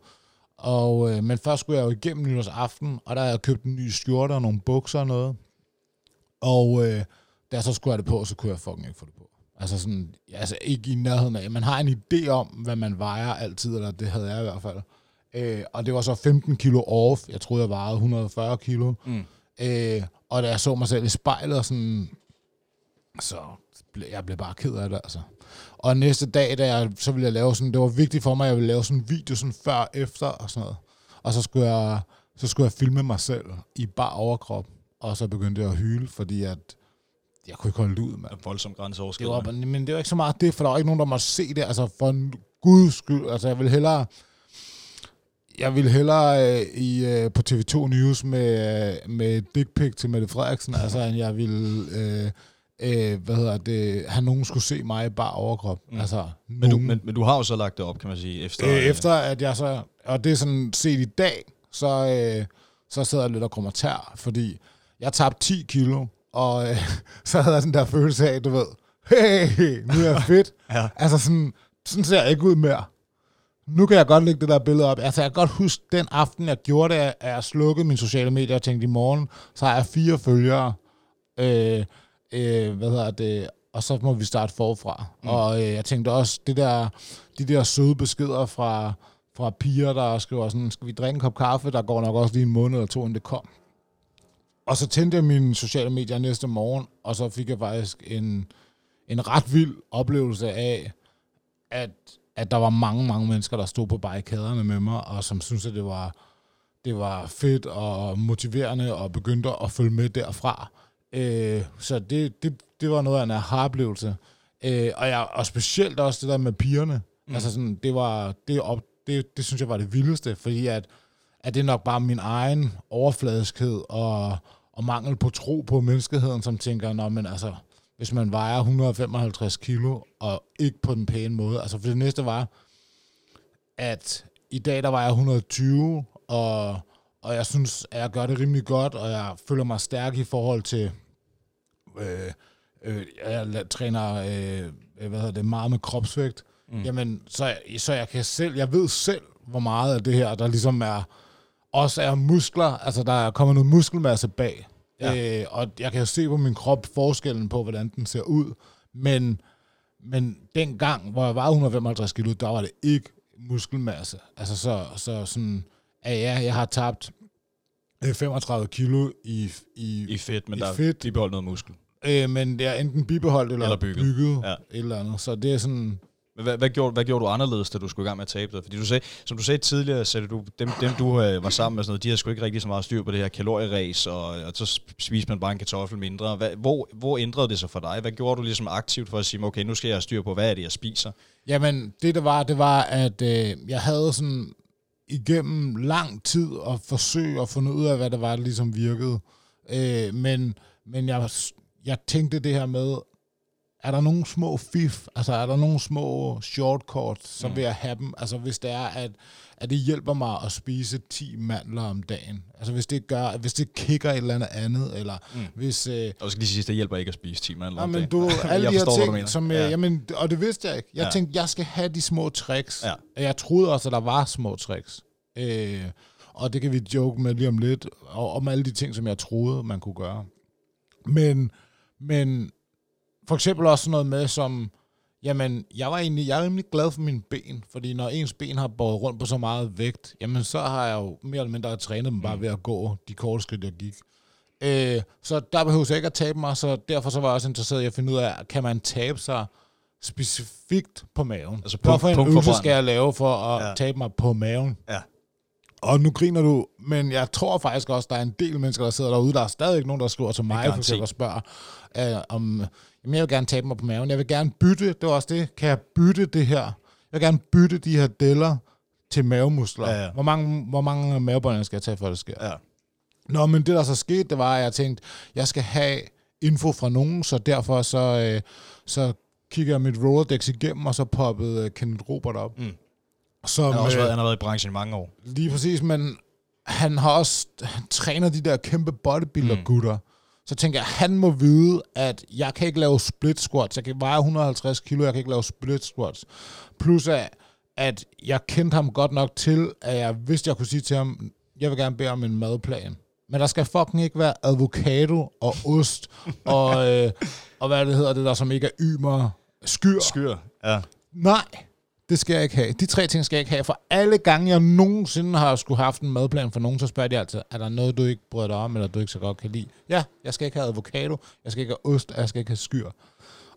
Og, øh, men først skulle jeg jo igennem nytårsaften, og der havde jeg købt en ny skjorte og nogle bukser og noget. Og øh, da jeg så skulle have det på, så kunne jeg fucking ikke få det på. Altså sådan, altså ikke i nærheden af. Man har en idé om, hvad man vejer altid, eller det havde jeg i hvert fald. Øh, og det var så 15 kilo off. Jeg troede, jeg vejede 140 kilo. Mm. Øh, og da jeg så mig selv i spejlet, og sådan, så jeg blev bare ked af det, altså. Og næste dag, da jeg, så ville jeg lave sådan, det var vigtigt for mig, at jeg ville lave sådan en video sådan før og efter og sådan noget. Og så skulle jeg, så skulle jeg filme mig selv i bar overkrop, og så begyndte jeg at hyle, fordi at jeg kunne ikke holde det ud, mand. En voldsom grænseoverskridende. Det var, men det var ikke så meget det, for der var ikke nogen, der måtte se det. Altså, for en guds skyld. Altså, jeg vil hellere... Jeg vil hellere øh, i, øh, på TV2 News med, øh, med dick pic til Mette Frederiksen, altså, end jeg vil... Øh, øh, hvad hedder det, have nogen skulle se mig i bare overkrop. Mm. Altså, men, du, men, men du har jo så lagt det op, kan man sige, efter... Øh, efter at jeg så, og det er sådan set i dag, så, øh, så sidder jeg lidt og kommer tær, fordi jeg tabte 10 kilo, og øh, så havde jeg sådan der følelse af, du ved, hey, nu er jeg fedt. ja. Altså sådan, sådan ser jeg ikke ud mere. Nu kan jeg godt lægge det der billede op. Altså, jeg kan godt huske den aften, jeg gjorde det, at jeg slukkede mine sociale medier og tænkte, i morgen, så har jeg fire følgere. Øh, øh, hvad hedder det, og så må vi starte forfra. Mm. Og øh, jeg tænkte også, det der, de der søde beskeder fra, fra piger, der skriver sådan, skal vi drikke en kop kaffe, der går nok også lige en måned eller to, inden det kom. Og så tændte jeg mine sociale medier næste morgen, og så fik jeg faktisk en, en ret vild oplevelse af, at, at der var mange, mange mennesker, der stod på barrikaderne med mig, og som syntes, at det var, det var fedt og motiverende, og begyndte at følge med derfra. Øh, så det, det, det var noget af en aha-oplevelse. Øh, og, jeg, og specielt også det der med pigerne. Mm. Altså sådan, det var, det, op, det, det synes jeg var det vildeste, fordi at, at det er nok bare min egen overfladiskhed og, og mangel på tro på menneskeheden, som tænker, nå, men altså, hvis man vejer 155 kilo, og ikke på den pæne måde. Altså, for det næste var, at i dag, der var jeg 120, og, og jeg synes, at jeg gør det rimelig godt, og jeg føler mig stærk i forhold til, øh, øh, jeg træner øh, hvad hedder det, meget med kropsvægt, mm. jamen, så, så jeg kan selv, jeg ved selv, hvor meget af det her, der ligesom er, også er muskler, altså der er kommet noget muskelmasse bag, ja. øh, og jeg kan se på min krop forskellen på, hvordan den ser ud, men, men den gang, hvor jeg var 155 kilo, der var det ikke muskelmasse. Altså så, så sådan, at ja, jeg har tabt øh, 35 kilo i, i, I fedt, men I der er fedt. bibeholdt noget muskel. øh, men det er enten bibeholdt eller, Eller bygget. bygget, ja. et eller andet. Så det er sådan, men hvad, hvad, gjorde, hvad gjorde du anderledes, da du skulle i gang med at tabe dig? Fordi du sagde, som du sagde tidligere, så du, dem, dem du øh, var sammen med, sådan noget, de havde sgu ikke rigtig så meget styr på det her kalorieræs, og, og så spiste man bare en kartoffel mindre. Hvad, hvor, hvor ændrede det sig for dig? Hvad gjorde du ligesom aktivt for at sige, okay, nu skal jeg have styr på, hvad er det, jeg spiser? Jamen, det der var, det var, at øh, jeg havde sådan igennem lang tid at forsøge at finde ud af, hvad det var, der ligesom virkede. Øh, men men jeg, jeg tænkte det her med, er der nogle små fif, altså er der nogle små shortcuts, så vil jeg have dem. Altså hvis det er, at, at det hjælper mig at spise 10 mandler om dagen. Altså hvis det gør, hvis det kicker et eller andet andet, eller mm. hvis... Øh, Og skal lige sige, det hjælper ikke at spise 10 mandler om dagen. du, alle Jeg de her forstår, hvad du ting, som, Ja. ja. jamen, og det vidste jeg ikke. Jeg Ja. tænkte, jeg skal have de små tricks. Ja. Jeg troede også, at der var små tricks. Øh, og det kan vi joke med lige om lidt, og om alle de ting, som jeg troede, man kunne gøre. Men, men for eksempel også sådan noget med, som, jamen, jeg var egentlig, jeg er rimelig glad for mine ben, fordi når ens ben har båret rundt på så meget vægt, jamen, så har jeg jo mere eller mindre trænet dem bare Mm. ved at gå de korte skridt, jeg gik. Øh, så der behøver jeg ikke at tabe mig, så derfor så var jeg også interesseret i at finde ud af, kan man tabe sig specifikt på maven? Altså punkt- for en øvelse skal jeg lave for at Ja. tabe mig på maven? Ja. Og nu griner du, men jeg tror faktisk også, der er en del mennesker, der sidder derude. Der er stadig nogen, der skriver til mig, for eksempel, og spørger, øh, om jamen, jeg vil gerne tabe mig på maven. Jeg vil gerne bytte, det var også det, kan jeg bytte det her? Jeg vil gerne bytte de her deller til mavemuskler. Ja, ja. Hvor mange, hvor mange mavebånd skal jeg tage, før det sker? Ja. Nå, men det der så skete, det var, at jeg tænkte, jeg skal have info fra nogen, så derfor så, øh, så kigger jeg mit Rolodex igennem, og så poppede øh, Kenneth Robert op. Mm. Som, Han har, også øh, været, han har været i branchen i mange år. Lige præcis, men han har også han træner de der kæmpe bodybuilder-gutter. Mm. Så tænker jeg, han må vide, at jeg kan ikke lave split squats. Jeg kan veje 150 kilo, jeg kan ikke lave split squats. Plus at, at jeg kendte ham godt nok til, at jeg vidste, jeg kunne sige til ham, jeg vil gerne bede om en madplan. Men der skal fucking ikke være avocado og ost og, øh, og hvad det hedder, det der, som ikke er ymer, skyr. Skyr. Ja. Nej, det skal jeg ikke have. De tre ting skal jeg ikke have. For alle gange, jeg nogensinde har skulle haft en madplan for nogen, så spørger de altid, er der noget, du ikke bryder dig om, eller du ikke så godt kan lide? Ja, jeg skal ikke have avocado, jeg skal ikke have ost, jeg skal ikke have skyr.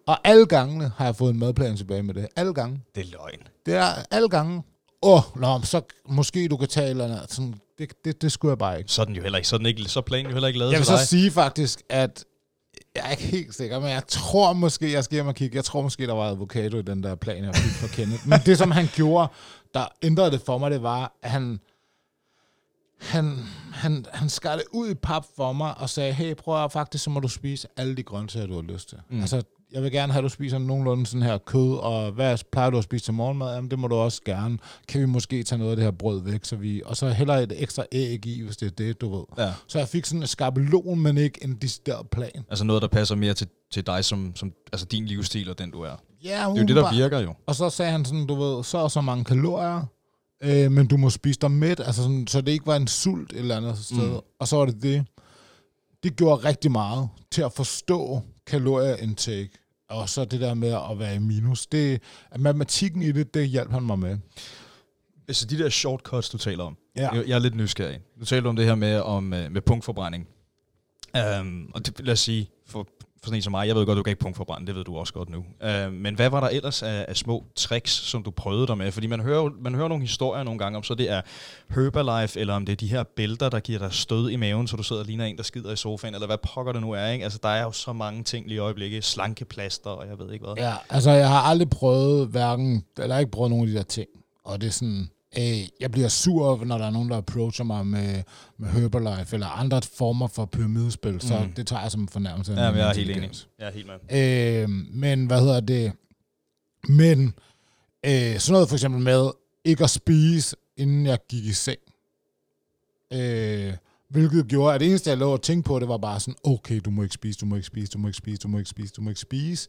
Og alle gangene har jeg fået en madplan tilbage med det. Alle gange. Det er løgn. Det er alle gange. Åh, oh, nå, så måske du kan tage eller andet. Sådan, det, det, det skulle jeg bare ikke. Så den jo heller ikke, så den ikke, så planen jo heller ikke lavet Jeg vil så dig. sige faktisk, at jeg er ikke helt sikker, men jeg tror måske, jeg skal hjem og kigge, jeg tror måske, der var avocado i den der plan, jeg fik fra Kenneth. Men det, som han gjorde, der ændrede det for mig, det var, at han, han, han, han skar det ud i pap for mig og sagde, hey, prøv at faktisk, så må du spise alle de grøntsager, du har lyst til. Mm. Altså, jeg vil gerne have, at du spiser nogenlunde sådan her kød, og hvad plejer du at spise til morgenmad? Jamen, det må du også gerne. Kan vi måske tage noget af det her brød væk, så vi, og så heller et ekstra æg i, hvis det er det, du ved. Ja. Så jeg fik sådan en skabelon, men ikke en decideret plan. Altså noget, der passer mere til, til dig, som, som altså din livsstil og den du er. Ja, Det er jo det, der virker jo. Og så sagde han sådan, du ved, så og så mange kalorier, øh, men du må spise dig mæt, altså sådan, så det ikke var en sult et eller andet sted. Mm. Mm. Og så var det det. Det gjorde rigtig meget til at forstå kalorieindtake. Og så det der med at være i minus. Det, at matematikken i det, det hjalp han mig med. Altså de der shortcuts, du taler om. Ja. Jeg, jeg er lidt nysgerrig. Nu taler du om det her med, om, øh, med punktforbrænding. Um, og det, lad os sige, for, for sådan en som mig, jeg ved godt, du kan ikke punktforbrænde, det ved du også godt nu. Øh, men hvad var der ellers af, af små tricks, som du prøvede dig med? Fordi man hører, man hører nogle historier nogle gange om, så det er Herbalife, eller om det er de her bælter, der giver dig stød i maven, så du sidder og ligner en, der skider i sofaen, eller hvad pokker det nu er, ikke? Altså, der er jo så mange ting lige i øjeblikket. Slankeplaster, og jeg ved ikke hvad. Ja, altså jeg har aldrig prøvet hverken, eller ikke prøvet nogen af de der ting. Og det er sådan, øh, jeg bliver sur, når der er nogen, der approacher mig med, med Herbalife, eller andre former for pyramidespil, mm. så Mm. det tager jeg som en fornærmelse. Ja, men jeg er helt enig. Jeg er helt med. Øh, men hvad hedder det? Men øh, sådan noget for eksempel med ikke at spise, inden jeg gik i seng. Øh, hvilket gjorde, at det eneste, jeg lå og tænkte på, det var bare sådan, okay, du må ikke spise, du må ikke spise, du må ikke spise, du må ikke spise, du må ikke spise.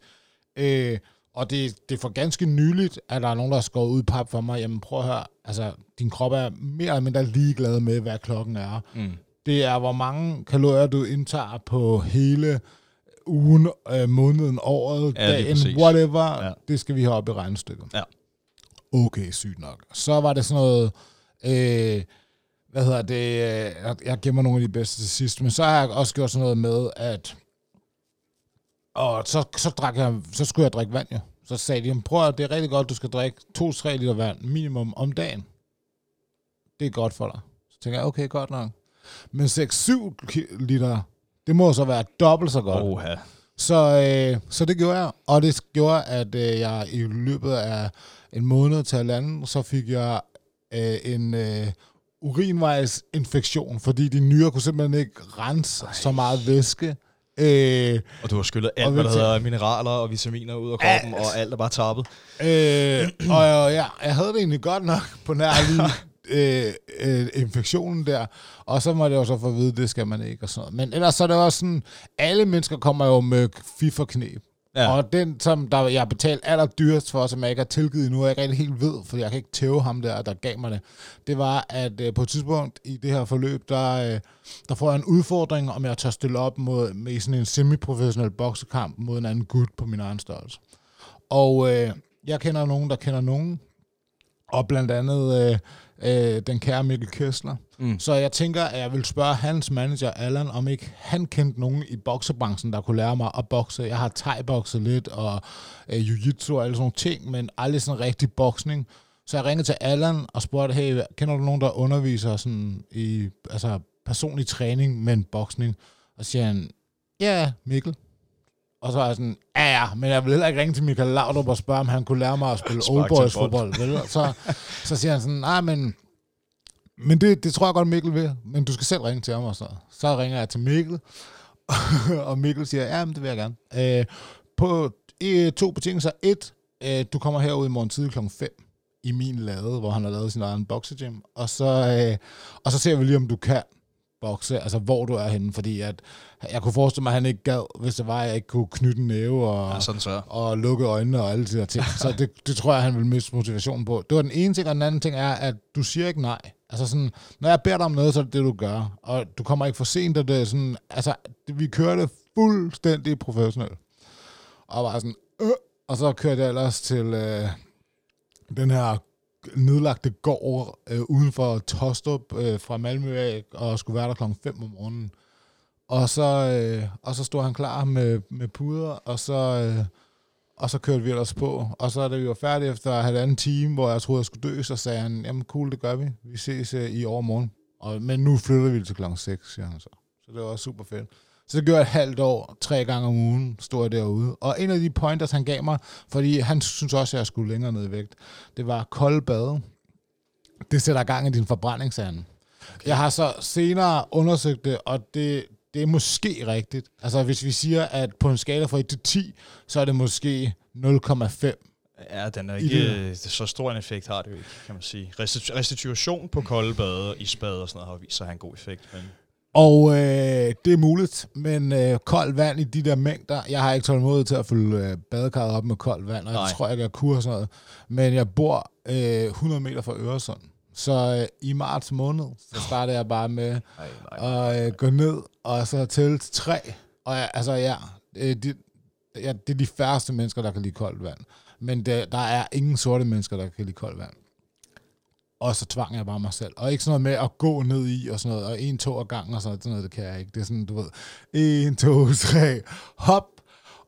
Øh, og det, det er for ganske nyligt, at der er nogen, der har skåret ud pap for mig. Jamen prøv at høre, altså din krop er mere eller mindre ligeglad med, hvad klokken er. Mm. Det er, hvor mange kalorier du indtager på hele ugen, øh, måneden, året, Ja, dagen, whatever. Ja. Det skal vi have op i regnestykket. Ja. Okay, sygt nok. Så var det sådan noget... Øh, hvad hedder det? øh, Jeg, jeg gemmer nogle af de bedste til sidst, men så har jeg også gjort sådan noget med, at og så, så, drak jeg, så skulle jeg drikke vand, jo. Så sagde de, prøv at det er rigtig godt, du skal drikke 2-3 liter vand minimum om dagen. Det er godt for dig. Så tænker jeg, okay, godt nok. Men 6-7 ki- liter, det må så være dobbelt så godt. Oha. Så, øh, så det gjorde jeg, og det gjorde, at øh, jeg i løbet af en måned til halvanden, så fik jeg øh, en øh, urinvejsinfektion, fordi de nyrer kunne simpelthen ikke rense Ej. så meget væske. Øh, Og du har skyllet Og alt, hvad der hedder mineraler og vitaminer ud af kroppen, og alt er bare tappet. øh, og ja, jeg havde det egentlig godt nok på nær lige øh, øh, infektionen der, og så må jeg jo så få at vide, det skal man ikke og sådan noget. Men ellers så er det også sådan, alle mennesker kommer jo med fif og knep. Ja. Og den, som der, jeg har betalt allerdyrest for, som jeg ikke har tilgivet nu, og jeg ikke rigtig helt ved, for jeg kan ikke tæve ham der, der gav mig det, det var, at øh, på et tidspunkt i det her forløb, der, øh, der får jeg en udfordring, om jeg tør stille op mod, med sådan en semiprofessionel boksekamp mod en anden gut på min egen størrelse. Og øh, jeg kender nogen, der kender nogen, og blandt andet øh, øh, den kære Mikkel Kessler. Mm. Så jeg tænker, at jeg vil spørge hans manager, Allan, om ikke han kendte nogen i boksebranchen, der kunne lære mig at bokse. Jeg har thai-bokset lidt, og øh, jiu-jitsu og alle sådan nogle ting, men aldrig sådan rigtig boksning. Så jeg ringede til Allan og spurgte, hey, kender du nogen, der underviser sådan i altså, personlig træning, men boksning? Og så siger han, ja, Mikkel. Og så er jeg sådan, ja ja, men jeg vil heller ikke ringe til Michael Laudrup og spørge, om han kunne lære mig at spille old boys bold. fodbold. Vel? Så, så siger han sådan, nej, men, men det, det tror jeg godt, Mikkel vil, men du skal selv ringe til ham og så. Så ringer jeg til Mikkel, og Mikkel siger, ja, men det vil jeg gerne. Øh, på øh, to betingelser. Et, øh, du kommer herud i morgen tidlig klokken 5 i min lade, hvor han har lavet sin egen boxegym, og så, øh, og så ser vi lige, om du kan bokse, altså hvor du er henne, fordi at jeg kunne forestille mig, at han ikke gad, hvis det var, at jeg ikke kunne knytte en næve og, Ja, sådan så. og lukke øjnene og alle de der ting. Så det, det tror jeg, han vil miste motivationen på. Det var den ene ting, og den anden ting er, at du siger ikke nej. Altså sådan, når jeg beder dig om noget, så er det det, du gør. Og du kommer ikke for sent, og det er sådan, altså, vi kører det fuldstændig professionelt. Og var sådan, øh, og så kørte jeg ellers til øh, den her nedlagte gård øh, uden for Tostrup øh, fra Malmø af, og skulle være der klokken 5 om morgenen. Og så, øh, og så stod han klar med, med puder, og så, øh, og så kørte vi ellers på. Og så da vi var færdige efter halvanden time, hvor jeg troede, jeg skulle dø, så sagde han, jamen cool, det gør vi. Vi ses øh, i overmorgen. Og, men nu flytter vi til klokken 6, siger han så. Så det var super fedt. Så det gjorde jeg et halvt år, tre gange om ugen, stod jeg derude. Og en af de pointers, han gav mig, fordi han synes også, at jeg skulle længere ned i vægt, det var kold bade. Det sætter gang i din forbrændingsande. Okay. Jeg har så senere undersøgt det, og det, det er måske rigtigt. Altså hvis vi siger, at på en skala fra 1 til 10, så er det måske 0,5. Ja, den er ikke øh, så stor en effekt har det jo ikke, kan man sige. Restitu- restitution på kolde bade, isbade og sådan noget har vist sig at have en god effekt. Men Og øh, det er muligt, men øh, koldt vand i de der mængder, jeg har ikke tålmodighed til at fylde øh, badekarret op med koldt vand, og Nej. jeg tror, jeg kan kur og sådan noget. Men jeg bor øh, 100 meter fra Øresund, så øh, i marts måned, så starter jeg bare med nej, nej. at øh, gå ned og så tælle til tre. Og jeg, altså ja, øh, de, ja, det er de færreste mennesker, der kan lide koldt vand. Men det, der er ingen sorte mennesker, der kan lide koldt vand. Og så tvang jeg bare mig selv. Og ikke sådan noget med at gå ned i og sådan noget, og en, to ad gangen og sådan noget, sådan noget, det kan jeg ikke. Det er sådan, du ved, en, to, tre, hop.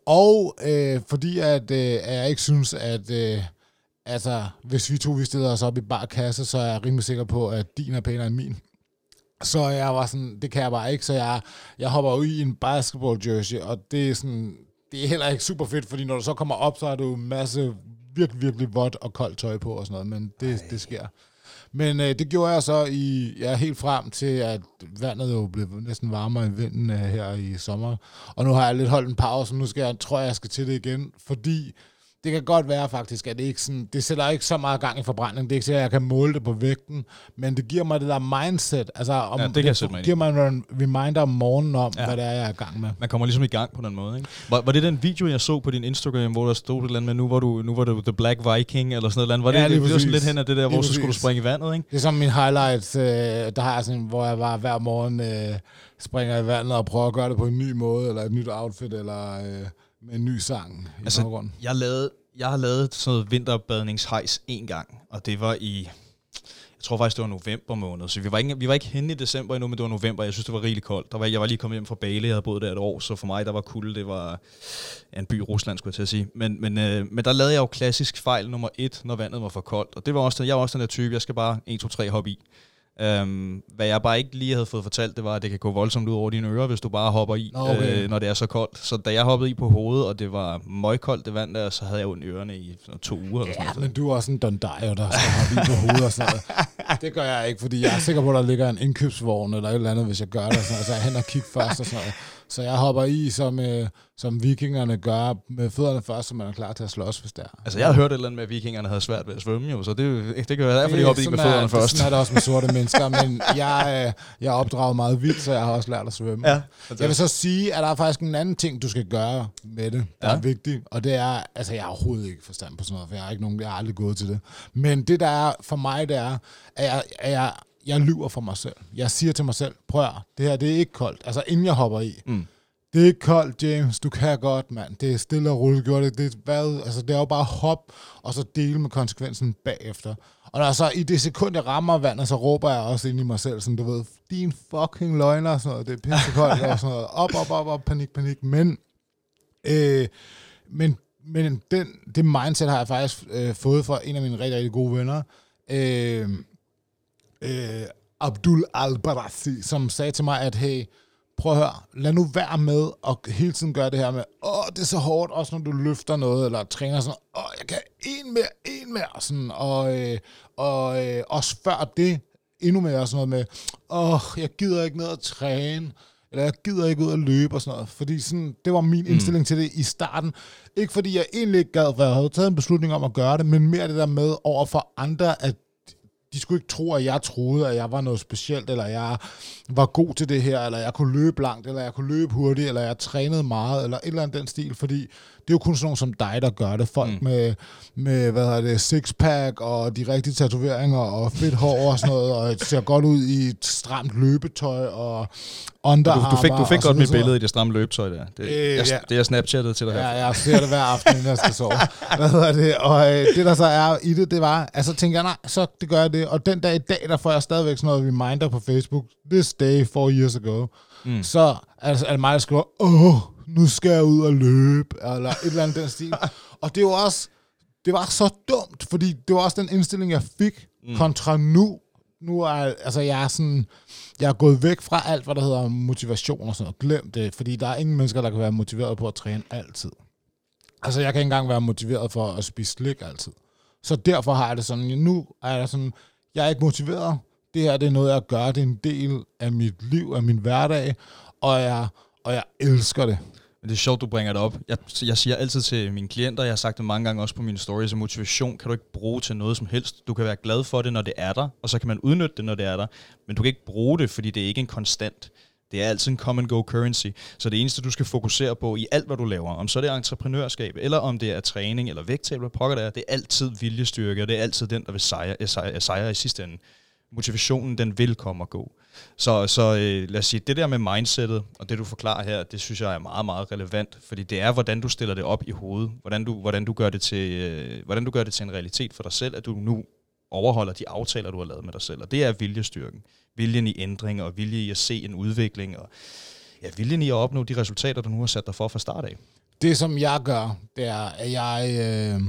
Og øh, fordi at, øh, jeg ikke synes, at øh, altså, hvis vi to vi stiller os op i bar kasse, så er jeg rimelig sikker på, at din er pænere end min. Så jeg var sådan, det kan jeg bare ikke, så jeg, jeg hopper ud i en basketball jersey, og det er sådan, det er heller ikke super fedt, fordi når du så kommer op, så har du en masse virkelig, virkelig vådt og koldt tøj på og sådan noget, men det, det sker. Men øh, det gjorde jeg så i, ja, helt frem til, at vandet jo blev næsten varmere i vinden øh, her i sommer. Og nu har jeg lidt holdt en pause, nu skal jeg, tror jeg, jeg skal til det igen, fordi det kan godt være faktisk, at det ikke sådan, det sætter ikke så meget gang i forbrænding. Det er ikke sikkert, at jeg kan måle det på vægten, men det giver mig det der mindset. Altså, om Ja, det mig ind i. giver mig en reminder om morgenen om, Ja. hvad det er, jeg er i gang med. Man kommer ligesom i gang på den måde, ikke? Var, var det den video, jeg så på din Instagram, hvor der stod et eller andet med, nu var du, nu var du The Black Viking, eller sådan noget? Var det, Ja, det, det, var sådan lidt hen af det der, hvor så skulle du springe i vandet, ikke? Det er som min highlights, øh, der har jeg sådan, hvor jeg bare hver morgen øh, springer i vandet og prøver at gøre det på en ny måde, eller et nyt outfit, eller øh, med en ny sang i Altså, baggrunden. Jeg, lavede, jeg har lavet sådan noget vinterbadningshejs en gang, og det var i, jeg tror faktisk, det var november måned, så vi var ikke, vi var ikke henne i december endnu, men det var november, jeg synes, det var rigtig koldt. Der var, jeg var lige kommet hjem fra Bali, jeg havde boet der et år, så for mig, der var kulde, det var ja, en by i Rusland, skulle jeg til at sige. Men, men, øh, men der lavede jeg jo klassisk fejl nummer et, når vandet var for koldt, og det var også, jeg var også den der type, jeg skal bare 1, 2, 3 hoppe i. Um, hvad jeg bare ikke lige havde fået fortalt, det var, at det kan gå voldsomt ud over dine ører, hvis du bare hopper i, Nå, okay. øh, når det er så koldt. Så da jeg hoppede i på hovedet, og det var møgkoldt det vand der, så havde jeg ondt i ørerne i sådan to uger. Eller sådan Ja, men du er også en dondario, der skal hoppe i på hovedet og sådan noget. Det gør jeg ikke, fordi jeg er sikker på, at der ligger en indkøbsvogn eller et eller andet, hvis jeg gør det. Sådan. Så jeg hen og kigge først og sådan noget. Så jeg hopper i, som, øh, som vikingerne gør, med fødderne først, så man er klar til at slås, hvis det er. Altså, jeg har hørt et eller andet med, at vikingerne havde svært ved at svømme, jo, så det, det kan være derfor, de hoppede i med sådan er- fødderne det- først. Sådan er det også med sorte mennesker, men jeg, øh, jeg er opdraget meget vildt, så jeg har også lært at svømme. Ja, Jeg vil så sige, at der er faktisk en anden ting, du skal gøre med det, der Ja. er vigtigt, og det er, altså jeg har overhovedet ikke forstand på sådan noget, for jeg har ikke nogen, jeg har aldrig gået til det. Men det der er for mig, det er, at jeg, at jeg, jeg lyver for mig selv. Jeg siger til mig selv, prøv at, det her det er ikke koldt. Altså inden jeg hopper i. Mm. Det er ikke koldt, James. Du kan godt, mand. Det er stille og roligt gjort. Det, det, er, hvad, altså, det er jo bare hop, og så dele med konsekvensen bagefter. Og når så i det sekund, jeg rammer vandet, så råber jeg også ind i mig selv, sådan, du ved, din fucking løgner, og sådan noget. Det er pissekoldt, og sådan noget. Op, op, op, op, panik, panik. Men, øh, men, men den, det mindset har jeg faktisk øh, fået fra en af mine rigtig, rigtig gode venner. Øh, øh, Abdul al som sagde til mig, at hey, prøv at høre, lad nu være med og hele tiden gøre det her med, åh, det er så hårdt, også når du løfter noget, eller træner sådan, åh, jeg kan en mere, en mere, sådan, og, øh, og øh, også før det, endnu mere sådan noget med, åh, jeg gider ikke ned at træne, eller jeg gider ikke ud at løbe og sådan noget, fordi sådan, det var min indstilling mm. til det i starten. Ikke fordi jeg egentlig ikke gad, for jeg havde taget en beslutning om at gøre det, men mere det der med over for andre, at de skulle ikke tro, at jeg troede, at jeg var noget specielt, eller jeg var god til det her, eller jeg kunne løbe langt, eller jeg kunne løbe hurtigt, eller jeg trænede meget, eller et eller andet den stil, fordi det er jo kun sådan nogen som dig, der gør det. Folk mm. med, med, hvad hedder det, sixpack, og de rigtige tatoveringer, og fedt hår og sådan noget, og ser godt ud i et stramt løbetøj, og Du, underarmer. du fik, du fik og så godt mit billede i det stramme løbetøj der. Det, Øh, jeg, ja. det jeg snapchattet til dig her. Ja, jeg ser det hver aften, inden jeg skal sove. Hvad hedder det? Og øh, det, der så er i det, det var, altså tænker jeg, nej, så det gør jeg det. Og den dag i dag, der får jeg stadigvæk sådan noget reminder på Facebook. This day, four years ago. Mm. Så altså, er det mig, der skriver, åh, nu skal jeg ud og løbe, eller et eller andet den stil. og det var også, det var så dumt, fordi det var også den indstilling, jeg fik mm. kontra nu. Nu er, altså jeg er sådan, jeg er gået væk fra alt, hvad der hedder motivation og sådan noget. Glem det, fordi der er ingen mennesker, der kan være motiveret på at træne altid. Altså, jeg kan ikke engang være motiveret for at spise slik altid. Så derfor har jeg det sådan, nu er jeg sådan, jeg er ikke motiveret. Det her, det er noget, jeg gør. Det er en del af mit liv, af min hverdag, og jeg, og jeg elsker det. Men det er sjovt, du bringer det op. Jeg, jeg siger altid til mine klienter, jeg har sagt det mange gange også på mine stories, at motivation kan du ikke bruge til noget som helst. Du kan være glad for det, når det er der, og så kan man udnytte det, når det er der. Men du kan ikke bruge det, fordi det er ikke en konstant. Det er altid en come-and-go currency. Så det eneste, du skal fokusere på i alt, hvad du laver, om så det er entreprenørskab, eller om det er træning eller vægttab, eller pokker det er, det er altid viljestyrke, og det er altid den, der vil sejre, sejre, sejre i sidste ende. Motivationen, den vil komme og gå. Så, så øh, lad os sige, det der med mindsetet, og det du forklarer her, det synes jeg er meget, meget relevant, fordi det er, hvordan du stiller det op i hovedet, hvordan du, hvordan du, gør, det til, øh, hvordan du gør det til en realitet for dig selv, at du nu overholder de aftaler, du har lavet med dig selv, og det er viljestyrken. Viljen i ændring, og vilje i at se en udvikling, og ja, viljen i at opnå de resultater, du nu har sat dig for fra start af. Det, som jeg gør, det er, at jeg... Øh,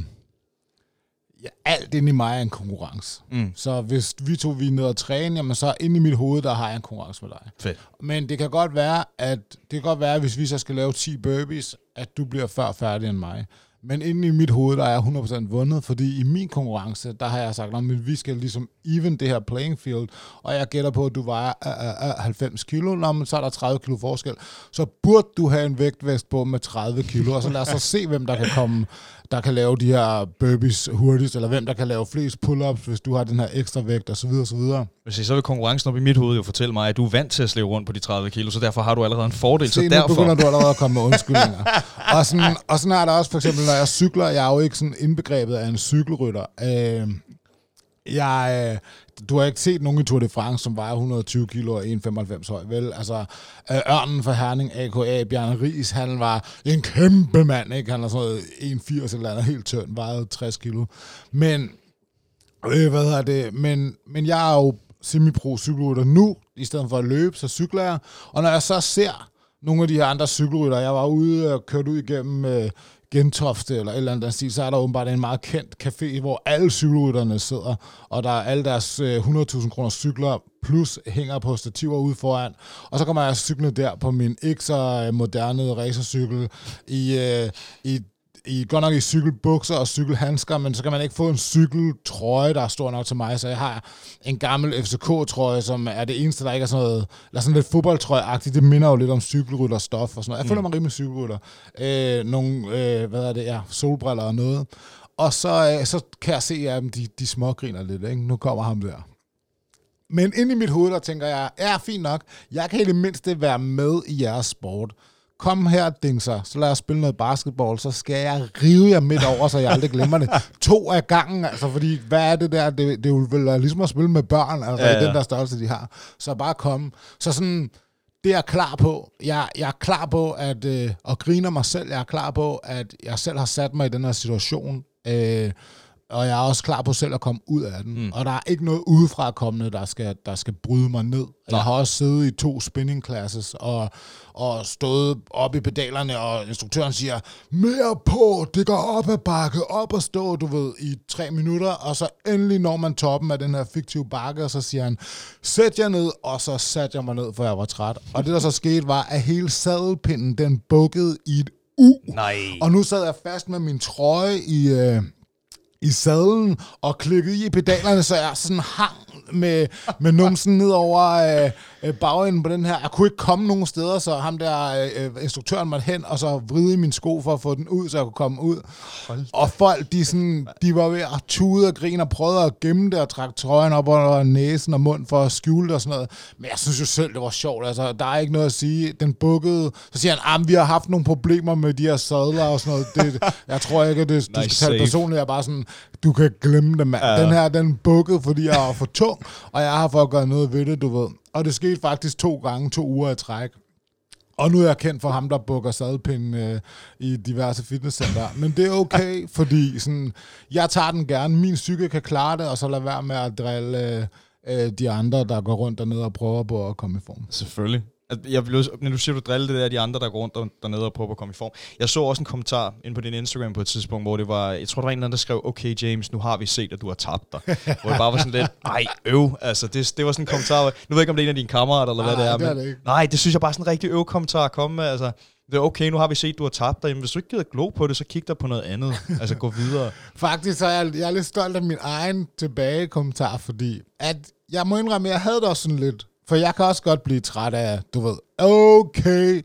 ja, alt inde i mig er en konkurrence. Mm. Så hvis vi to vi er nede og træne, jamen så inde i mit hoved, der har jeg en konkurrence med dig. Fedt. Men det kan godt være, at det kan godt være, hvis vi så skal lave 10 burpees, at du bliver før færdig end mig. Men inde i mit hoved, der er jeg 100% vundet, fordi i min konkurrence, der har jeg sagt, at vi skal ligesom even det her playing field, og jeg gætter på, at du vejer uh, uh, 90 kilo, Nå, men så er der 30 kilo forskel. Så burde du have en vægtvest på med 30 kilo, og så lad os så se, hvem der kan komme der kan lave de her burpees hurtigst, eller hvem der kan lave flest pull-ups, hvis du har den her ekstra vægt, osv. osv. Hvis så vil konkurrencen op i mit hoved jo fortælle mig, at du er vant til at slæve rundt på de 30 kilo, så derfor har du allerede en fordel. Se, så nu derfor... begynder du allerede at komme med undskyldninger. og, sådan, og sådan er der også for eksempel, når jeg cykler, jeg er jo ikke sådan indbegrebet af en cykelrytter. Øh, jeg, du har ikke set nogen i Tour de France, som vejer 120 kilo og 1,95 høj, vel? Altså, øh, Ørnen for Herning, AKA, Bjarne Ries, han var en kæmpe mand, ikke? Han er sådan noget 1,80 eller andet, helt tynd, vejede 60 kilo. Men, øh, hvad hedder det? Men, men jeg er jo semi-pro cykelrytter nu, i stedet for at løbe, så cykler jeg. Og når jeg så ser nogle af de her andre cykelrytter, jeg var ude og kørte ud igennem øh, Gentofte eller et eller andet stil, så er der åbenbart en meget kendt café, hvor alle cykelrytterne sidder, og der er alle deres øh, 100.000 kroner cykler, plus hænger på stativer ude foran. Og så kommer jeg altså cyklende der på min ikke så øh, moderne racercykel i, øh, i i, godt nok i cykelbukser og cykelhandsker, men så kan man ikke få en cykeltrøje, der er stor nok til mig, så jeg har en gammel FCK-trøje, som er det eneste, der ikke er sådan noget, eller sådan lidt fodboldtrøje-agtigt, det minder jo lidt om cykelrytter stof og sådan noget. Jeg føler mm. mig rimelig cykelrytter. Øh, nogle, øh, hvad er det, ja, solbriller og noget. Og så, øh, så kan jeg se, at de, de smågriner lidt, ikke? Nu kommer ham der. Men ind i mit hoved, der tænker jeg, ja, fint nok, jeg kan i det mindste være med i jeres sport kom her, dingser, så lad os spille noget basketball, så skal jeg rive jer midt over, så jeg aldrig glemmer det. To af gangen, altså, fordi hvad er det der? Det, det er jo vel ligesom at spille med børn, altså ja, ja. den der størrelse, de har. Så bare kom. Så sådan, det er jeg klar på. Jeg, jeg er klar på at, øh, at grine mig selv. Jeg er klar på, at jeg selv har sat mig i den her situation. Øh, og jeg er også klar på selv at komme ud af den. Mm. Og der er ikke noget udefra kommende, der skal, der skal bryde mig ned. Nej. Jeg har også siddet i to spinning classes og, og stået op i pedalerne, og instruktøren siger, mere på, det går op ad bakke, op og stå, du ved, i tre minutter, og så endelig når man toppen af den her fiktive bakke, og så siger han, sæt jer ned, og så satte jeg mig ned, for jeg var træt. Og det, der så skete, var, at hele sadelpinden, den bukkede i et U. Nej. Og nu sad jeg fast med min trøje i, øh, i sadlen og klikkede i pedalerne, så jeg sådan hang med, med numsen ned over øh, øh, bagenden på den her. Jeg kunne ikke komme nogen steder, så ham der øh, instruktøren måtte hen, og så vride min sko for at få den ud, så jeg kunne komme ud. Hold og folk, de, sådan, de var ved at tude og grine og prøvede at gemme det og trække trøjen op under næsen og mund for at skjule det og sådan noget. Men jeg synes jo selv, det var sjovt. Altså, der er ikke noget at sige. Den bukkede. Så siger han, at vi har haft nogle problemer med de her sadler og sådan noget. Det, jeg tror ikke, at det, du skal tage det personligt. Jeg er bare sådan, du kan glemme det, mand. Ja. Den her, den bukkede, fordi jeg var for tung, og jeg har for at gøre noget ved det, du ved. Og det skete faktisk to gange, to uger i træk. Og nu er jeg kendt for ham, der bukker sadpinde øh, i diverse fitnesscenter. Men det er okay, fordi sådan, jeg tager den gerne. Min psyke kan klare det, og så lad være med at drille øh, de andre, der går rundt dernede og prøver på at komme i form. Selvfølgelig. Altså, jeg vil, når du siger, du driller det der, de andre, der går rundt der, dernede og prøver at komme i form. Jeg så også en kommentar ind på din Instagram på et tidspunkt, hvor det var, jeg tror, der var en eller anden, der skrev, okay James, nu har vi set, at du har tabt dig. hvor det bare var sådan lidt, ej, øv. Altså, det, det var sådan en kommentar, nu ved jeg ikke, om det er en af dine kammerater, eller hvad det er. Det er men, det ikke. Nej, det synes jeg bare er sådan en rigtig øv kommentar at komme med. Altså, det er okay, nu har vi set, at du har tabt dig. Jamen, hvis du ikke gider glo på det, så kig dig på noget andet. altså, gå videre. Faktisk så er jeg, jeg er lidt stolt af min egen tilbage kommentar, fordi at jeg må indrømme, at jeg havde det også sådan lidt, for jeg kan også godt blive træt af, du ved, okay,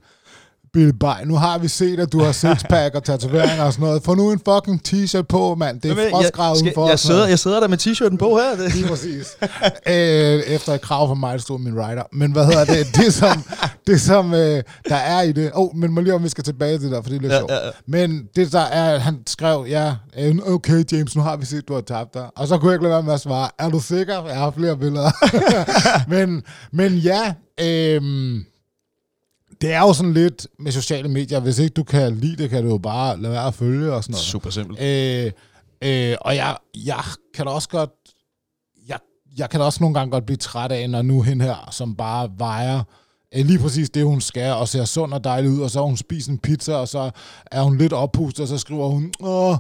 Billy Bay, nu har vi set, at du har sixpack og tatoveringer og sådan noget. Få nu en fucking t-shirt på, mand. Det er frostgravet udenfor. Jeg, sidder, jeg sidder der med t-shirten på her. Det. Lige præcis. øh, efter et krav fra mig, der stod min rider. Men hvad hedder det? Det som, det, som øh, der er i det... Oh, men må lige om vi skal tilbage til det der, for det er lidt ja, sjovt. Ja, ja. Men det der er, han skrev, ja, øh, okay James, nu har vi set, du har tabt dig. Og så kunne jeg ikke lade være med at svare, er du sikker? Jeg har flere billeder. men, men ja, øh, det er jo sådan lidt med sociale medier. Hvis ikke du kan lide det, kan du jo bare lade være at følge og sådan noget. Super simpelt. Øh, øh, og jeg, jeg kan da også godt... Jeg, jeg kan da også nogle gange godt blive træt af, når nu hen her, som bare vejer øh, lige præcis det, hun skal, og ser sund og dejlig ud, og så har hun spist en pizza, og så er hun lidt oppustet, og så skriver hun, åh,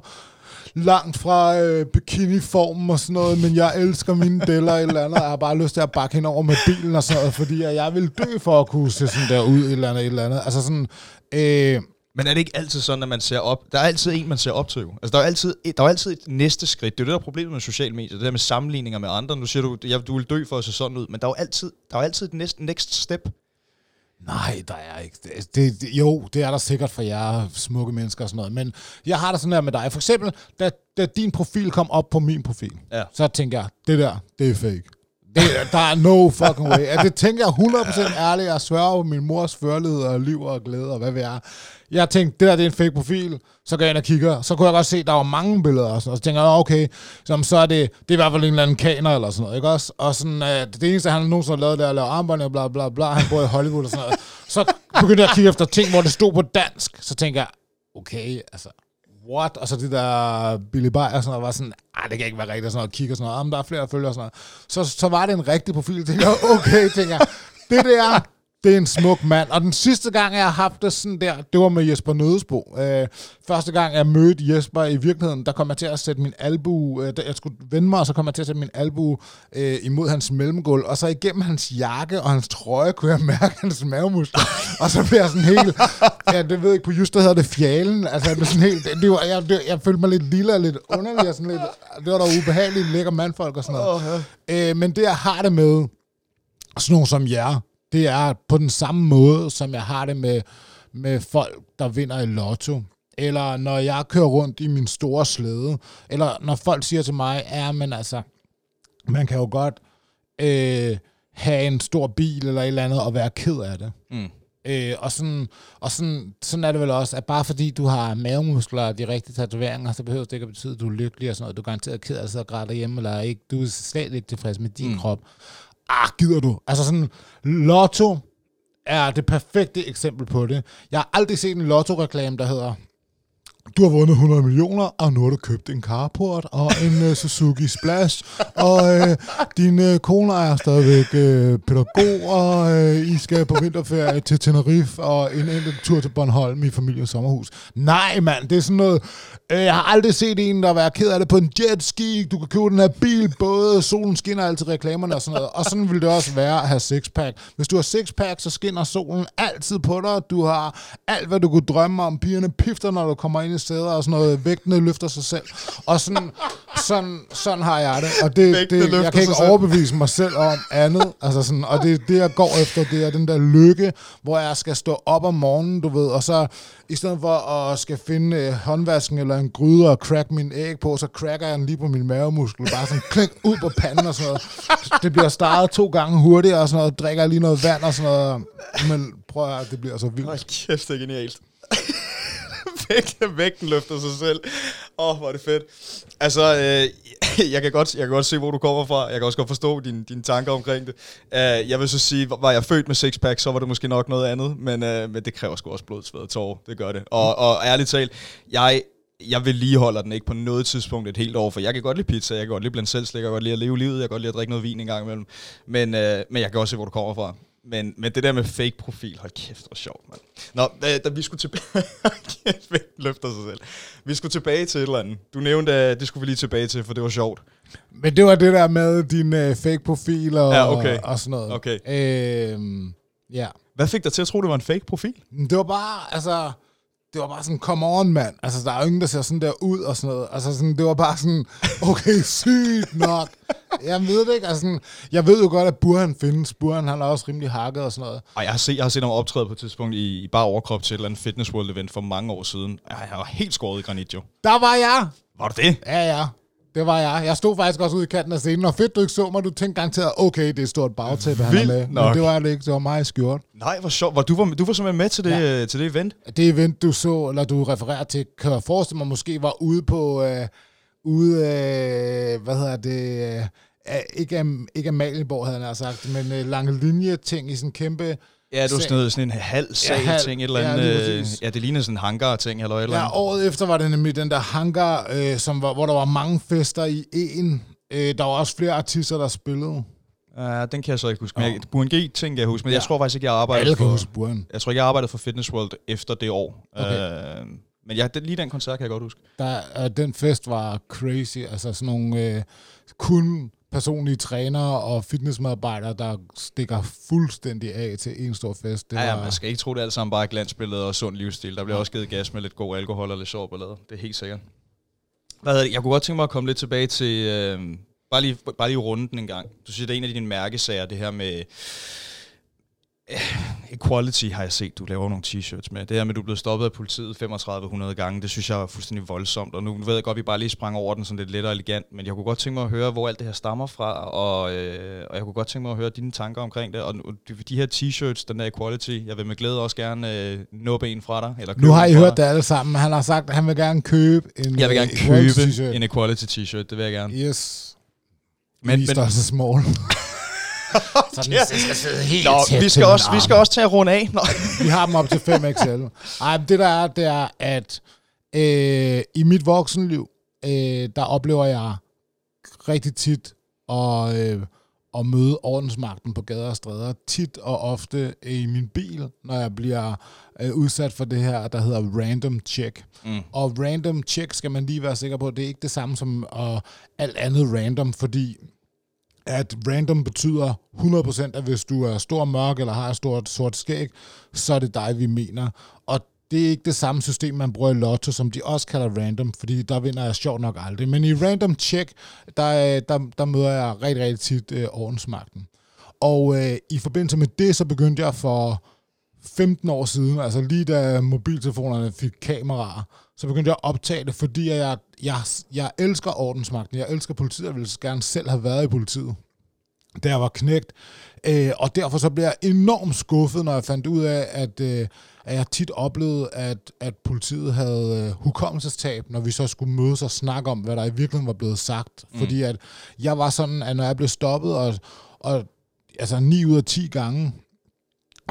langt fra øh, bikiniformen og sådan noget, men jeg elsker mine deller eller andet, og jeg har bare lyst til at bakke hende over med bilen og sådan noget, fordi jeg vil dø for at kunne se sådan der ud et eller andet, et eller andet. Altså sådan, øh, Men er det ikke altid sådan, at man ser op? Der er altid en, man ser op til. jo. Altså, der er altid, der er altid et næste skridt. Det er jo det, der er problemet med sociale medier. Det der med sammenligninger med andre. Nu siger du, ja, du vil dø for at se sådan ud. Men der er jo altid, der er altid et næste, next step. Nej, der er ikke. Det, det, jo, det er der sikkert for jer smukke mennesker og sådan noget. Men jeg har det sådan her med dig. For eksempel, da, da din profil kom op på min profil, Ja. så tænker jeg, det der, det er fake. Det, der er no fucking way. Ja, det tænker jeg 100% ærligt. Jeg sværger på min mors førlighed og liv og glæde og hvad ved jeg. Jeg tænkte, det der det er en fake profil. Så går jeg ind og kigger. Så kunne jeg godt se, at der var mange billeder. Og, sådan, og så tænker jeg, okay, så, så er det, det er i hvert fald en eller anden kaner eller sådan noget. Ikke også? Og sådan, øh, det eneste, han nogensinde har lavet, det er at lave armbånd og bla bla bla. Han bor i Hollywood og sådan noget. Så begyndte jeg at kigge efter ting, hvor det stod på dansk. Så tænker jeg, okay, altså, what? Og så det der Billy Bayer og sådan noget, var sådan, ah, det kan ikke være rigtigt, og sådan noget, og sådan noget, ah, men der er flere følgere og sådan noget. Så, så var det en rigtig profil, tænker jeg, okay, tænker jeg, det der, det er en smuk mand. Og den sidste gang, jeg har haft det sådan der, det var med Jesper Nødesbo. Øh, første gang, jeg mødte Jesper i virkeligheden, der kom jeg til at sætte min albu, øh, jeg skulle vende mig, og så kom jeg til at sætte min albu øh, imod hans mellemgulv, og så igennem hans jakke og hans trøje, kunne jeg mærke hans mavemuskler. og så blev jeg sådan helt, ja, det ved jeg ikke, på just der hedder det fjalen, altså jeg blev sådan helt, det, var, jeg, det, jeg følte mig lidt lille og lidt underlig, og sådan lidt, det var da ubehageligt, lækker mandfolk og sådan noget. Øh, men det, jeg har det med, sådan nogle som jer, det er på den samme måde, som jeg har det med, med folk, der vinder i lotto. Eller når jeg kører rundt i min store slæde. Eller når folk siger til mig, ja, men altså, man kan jo godt øh, have en stor bil eller et eller andet og være ked af det. Mm. Øh, og sådan, og sådan, sådan er det vel også, at bare fordi du har mavemuskler og de rigtige tatoveringer, så behøver det ikke at betyde, at du er lykkelig og sådan noget. Du er garanteret ked af at sidde og græde derhjemme, eller ikke. Du er slet ikke tilfreds med din mm. krop. Ah, gider du? Altså sådan, lotto er det perfekte eksempel på det. Jeg har aldrig set en lotto-reklame, der hedder, du har vundet 100 millioner, og nu har du købt en carport og en uh, Suzuki Splash, og uh, din uh, kone er stadigvæk uh, pædagog, og uh, I skal på vinterferie til Tenerife, og en enkelt tur til Bornholm i familiens sommerhus. Nej, mand, det er sådan noget... Uh, jeg har aldrig set en, der var ked af det på en jetski. Du kan købe den her bil, både solen skinner altid reklamerne og sådan noget. Og sådan vil det også være at have sixpack. Hvis du har sixpack, så skinner solen altid på dig. Du har alt, hvad du kunne drømme om. Pigerne pifter, når du kommer ind i steder og sådan noget. Vægtene løfter sig selv. Og sådan, sådan, sådan har jeg det. Og det, det, jeg kan ikke selv. overbevise mig selv om andet. Altså sådan, og det det, jeg går efter. Det er den der lykke, hvor jeg skal stå op om morgenen, du ved, og så i stedet for at skal finde øh, håndvasken eller en gryde og crack min æg på, så cracker jeg den lige på min mavemuskel. Bare sådan klink ud på panden og sådan noget. Det bliver startet to gange hurtigere og sådan noget. Drikker lige noget vand og sådan noget. Men prøv at høre, det bliver så vildt. Hold kæft, det er genialt. Vægten, vægten løfter sig selv. Åh, oh, hvor er det fedt. Altså, øh, jeg, kan godt, jeg kan godt se, hvor du kommer fra. Jeg kan også godt forstå dine, dine tanker omkring det. Uh, jeg vil så sige, var jeg født med sixpack, så var det måske nok noget andet. Men, uh, men det kræver sgu også blod, sved og tårer. Det gør det. Og, og ærligt talt, jeg, jeg vedligeholder den ikke på noget tidspunkt et helt år, for jeg kan godt lide pizza, jeg kan godt lide blandt selv jeg kan godt lide at leve livet, jeg kan godt lide at drikke noget vin en gang imellem. Men, øh, men jeg kan også se, hvor du kommer fra. Men, men det der med fake profil, hold kæft, hvor sjovt, mand. Nå, da, da vi skulle tilbage... kæft, løfter sig selv. Vi skulle tilbage til et eller andet. Du nævnte, at det skulle vi lige tilbage til, for det var sjovt. Men det var det der med din øh, fake profil og, Ja, okay. og sådan noget. Okay. Øhm, ja. Hvad fik dig til at tro, det var en fake profil? Det var bare, altså, det var bare sådan, come on, mand. Altså, der er jo ingen, der ser sådan der ud og sådan noget. Altså, sådan, det var bare sådan, okay, sygt nok. Jeg ved det ikke, altså, sådan, jeg ved jo godt, at Burhan findes. Burhan, han er også rimelig hakket og sådan noget. Og jeg har set, jeg har set ham optræde på et tidspunkt i, i bare overkrop til et eller andet Fitness World event for mange år siden. Ja, Han var helt skåret i granit, jo. Der var jeg. Var det det? Ja, ja. Det var jeg. Jeg stod faktisk også ude i kanten af scenen, og fedt, du ikke så mig. Du tænkte garanteret, okay, det er et stort bagtæppe, han er Vildt med. Men nok. det var det ikke. Det var i skjort. Nej, hvor sjovt. Var, du, var, du var simpelthen med til det, ja. til det event? det event, du så, eller du refererer til, kan jeg forestille mig, måske var ude på, øh, ude, øh, hvad hedder det, øh, ikke, Am- ikke Amalienborg, havde nær sagt, men øh, lange linje ting i sådan en kæmpe... Ja, det var sådan, noget, sådan en halv sal Ja, ting, et eller ja, andet. lige øh, ja, det lignede sådan en hangar ting, eller et eller Ja, andet. året efter var det nemlig den der hangar, øh, som var, hvor der var mange fester i en. Øh, der var også flere artister, der spillede. Ja, den kan jeg så ikke huske. Men jeg, Buren G ting kan jeg huske, men ja. jeg Ja. tror faktisk ikke, jeg arbejdede Alle kan for... huske Burhan. Jeg tror ikke, jeg arbejdede for Fitness World efter det år. Okay. Øh, men ja, det, lige den koncert kan jeg godt huske. Der, øh, den fest var crazy. Altså sådan nogle... Øh, kun personlige trænere og fitnessmedarbejdere, der stikker fuldstændig af til en stor fest. Det ja, ja, man skal ikke tro, det er alt sammen bare glansbilleder og sund livsstil. Der bliver ja. også givet gas med lidt god alkohol og lidt sjov ballade. Det er helt sikkert. Hvad hedder det? Jeg kunne godt tænke mig at komme lidt tilbage til... Øh, bare, lige, bare lige runden en gang. Du siger, det er en af dine mærkesager, det her med equality har jeg set, du laver nogle t-shirts med. Det her med, at du er blevet stoppet af politiet 3500 gange, det synes jeg er fuldstændig voldsomt. Og nu ved jeg godt, at vi bare lige sprang over den sådan lidt let og elegant, men jeg kunne godt tænke mig at høre, hvor alt det her stammer fra, og, øh, og jeg kunne godt tænke mig at høre dine tanker omkring det. Og de, de her t-shirts, den der equality, jeg vil med glæde også gerne øh, nuppe en fra dig. Eller nu har I hørt det alle sammen. Han har sagt, at han vil gerne købe en Jeg vil gerne købe en equality t-shirt, det vil jeg gerne. Yes. Men, men, størrelse small. så den ja. skal sidde helt Nå, tæt vi skal, også, vi skal også tage rundt af. Nå. vi har dem op til 5XL. Ej, det der er, det er, at øh, i mit voksenliv, øh, der oplever jeg rigtig tit at, øh, at møde ordensmagten på gader og stræder. Tit og ofte i min bil, når jeg bliver øh, udsat for det her, der hedder random check. Mm. Og random check skal man lige være sikker på, det er ikke det samme som uh, alt andet random, fordi at random betyder 100%, at hvis du er stor mørk eller har et stort sort skæg, så er det dig, vi mener. Og det er ikke det samme system, man bruger i Lotto, som de også kalder random, fordi der vinder jeg sjovt nok aldrig. Men i random check, der, der, der møder jeg rigtig, rigtig tit øh, ordensmagten. Og øh, i forbindelse med det, så begyndte jeg for 15 år siden, altså lige da mobiltelefonerne fik kameraer, så begyndte jeg at optage det, fordi jeg, jeg, jeg elsker ordensmagten, jeg elsker politiet, jeg ville gerne selv have været i politiet, da jeg var knægt. Øh, og derfor så blev jeg enormt skuffet, når jeg fandt ud af, at, øh, at jeg tit oplevede, at, at politiet havde øh, hukommelsestab, når vi så skulle mødes og snakke om, hvad der i virkeligheden var blevet sagt. Mm. Fordi at jeg var sådan, at når jeg blev stoppet, og, og altså 9 ud af 10 gange,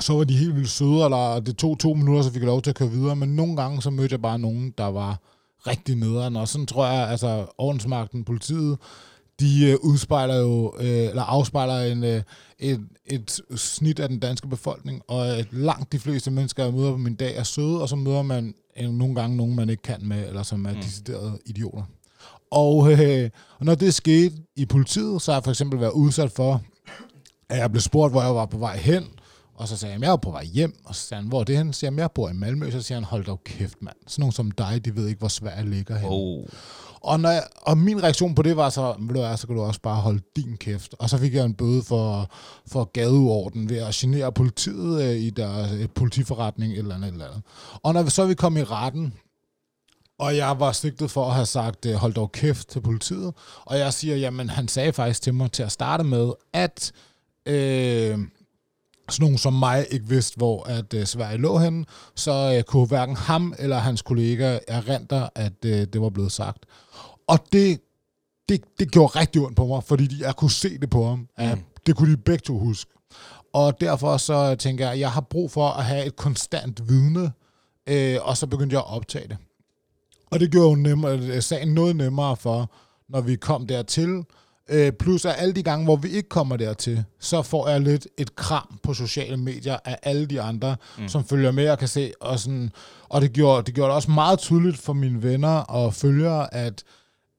så var de helt vildt søde, eller det tog to minutter, så fik jeg lov til at køre videre, men nogle gange så mødte jeg bare nogen, der var rigtig nederen, og sådan tror jeg, altså ordensmagten, politiet, de øh, udspejler jo, øh, eller afspejler en, øh, et, et snit af den danske befolkning, og langt de fleste mennesker, jeg møder på min dag, er søde, og så møder man øh, nogle gange nogen, man ikke kan med, eller som er mm. deciderede idioter. Og, øh, og når det skete i politiet, så har jeg for eksempel været udsat for, at jeg blev spurgt, hvor jeg var på vej hen, og så sagde jeg, jeg er på vej hjem, og så sagde han, hvor er det hen? Så siger jeg, jeg bor i Malmø, så siger han, hold dog kæft, mand. Sådan nogen som dig, de ved ikke, hvor Sverige ligger hen. Oh. Og, når jeg, og min reaktion på det var så, du så kan du også bare holde din kæft. Og så fik jeg en bøde for, for gadeorden ved at genere politiet øh, i deres øh, politiforretning eller andet, eller andet. Og når vi så vi kom i retten, og jeg var sigtet for at have sagt, øh, hold dog kæft til politiet. Og jeg siger, jamen han sagde faktisk til mig til at starte med, at øh, sådan nogen som mig ikke vidste, hvor at uh, Sverige lå henne, så uh, kunne hverken ham eller hans kollega erindre, at uh, det var blevet sagt. Og det, det, det gjorde rigtig ondt på mig, fordi jeg kunne se det på ham. At mm. Det kunne de begge to huske. Og derfor så tænker jeg, at jeg har brug for at have et konstant vidne, uh, og så begyndte jeg at optage det. Og det gjorde jo nemmere, sagen noget nemmere for, når vi kom dertil, Øh, plus at alle de gange, hvor vi ikke kommer dertil, så får jeg lidt et kram på sociale medier af alle de andre, mm. som følger med og kan se. Og, sådan, og det, gjorde, det gjorde det også meget tydeligt for mine venner og følgere, at,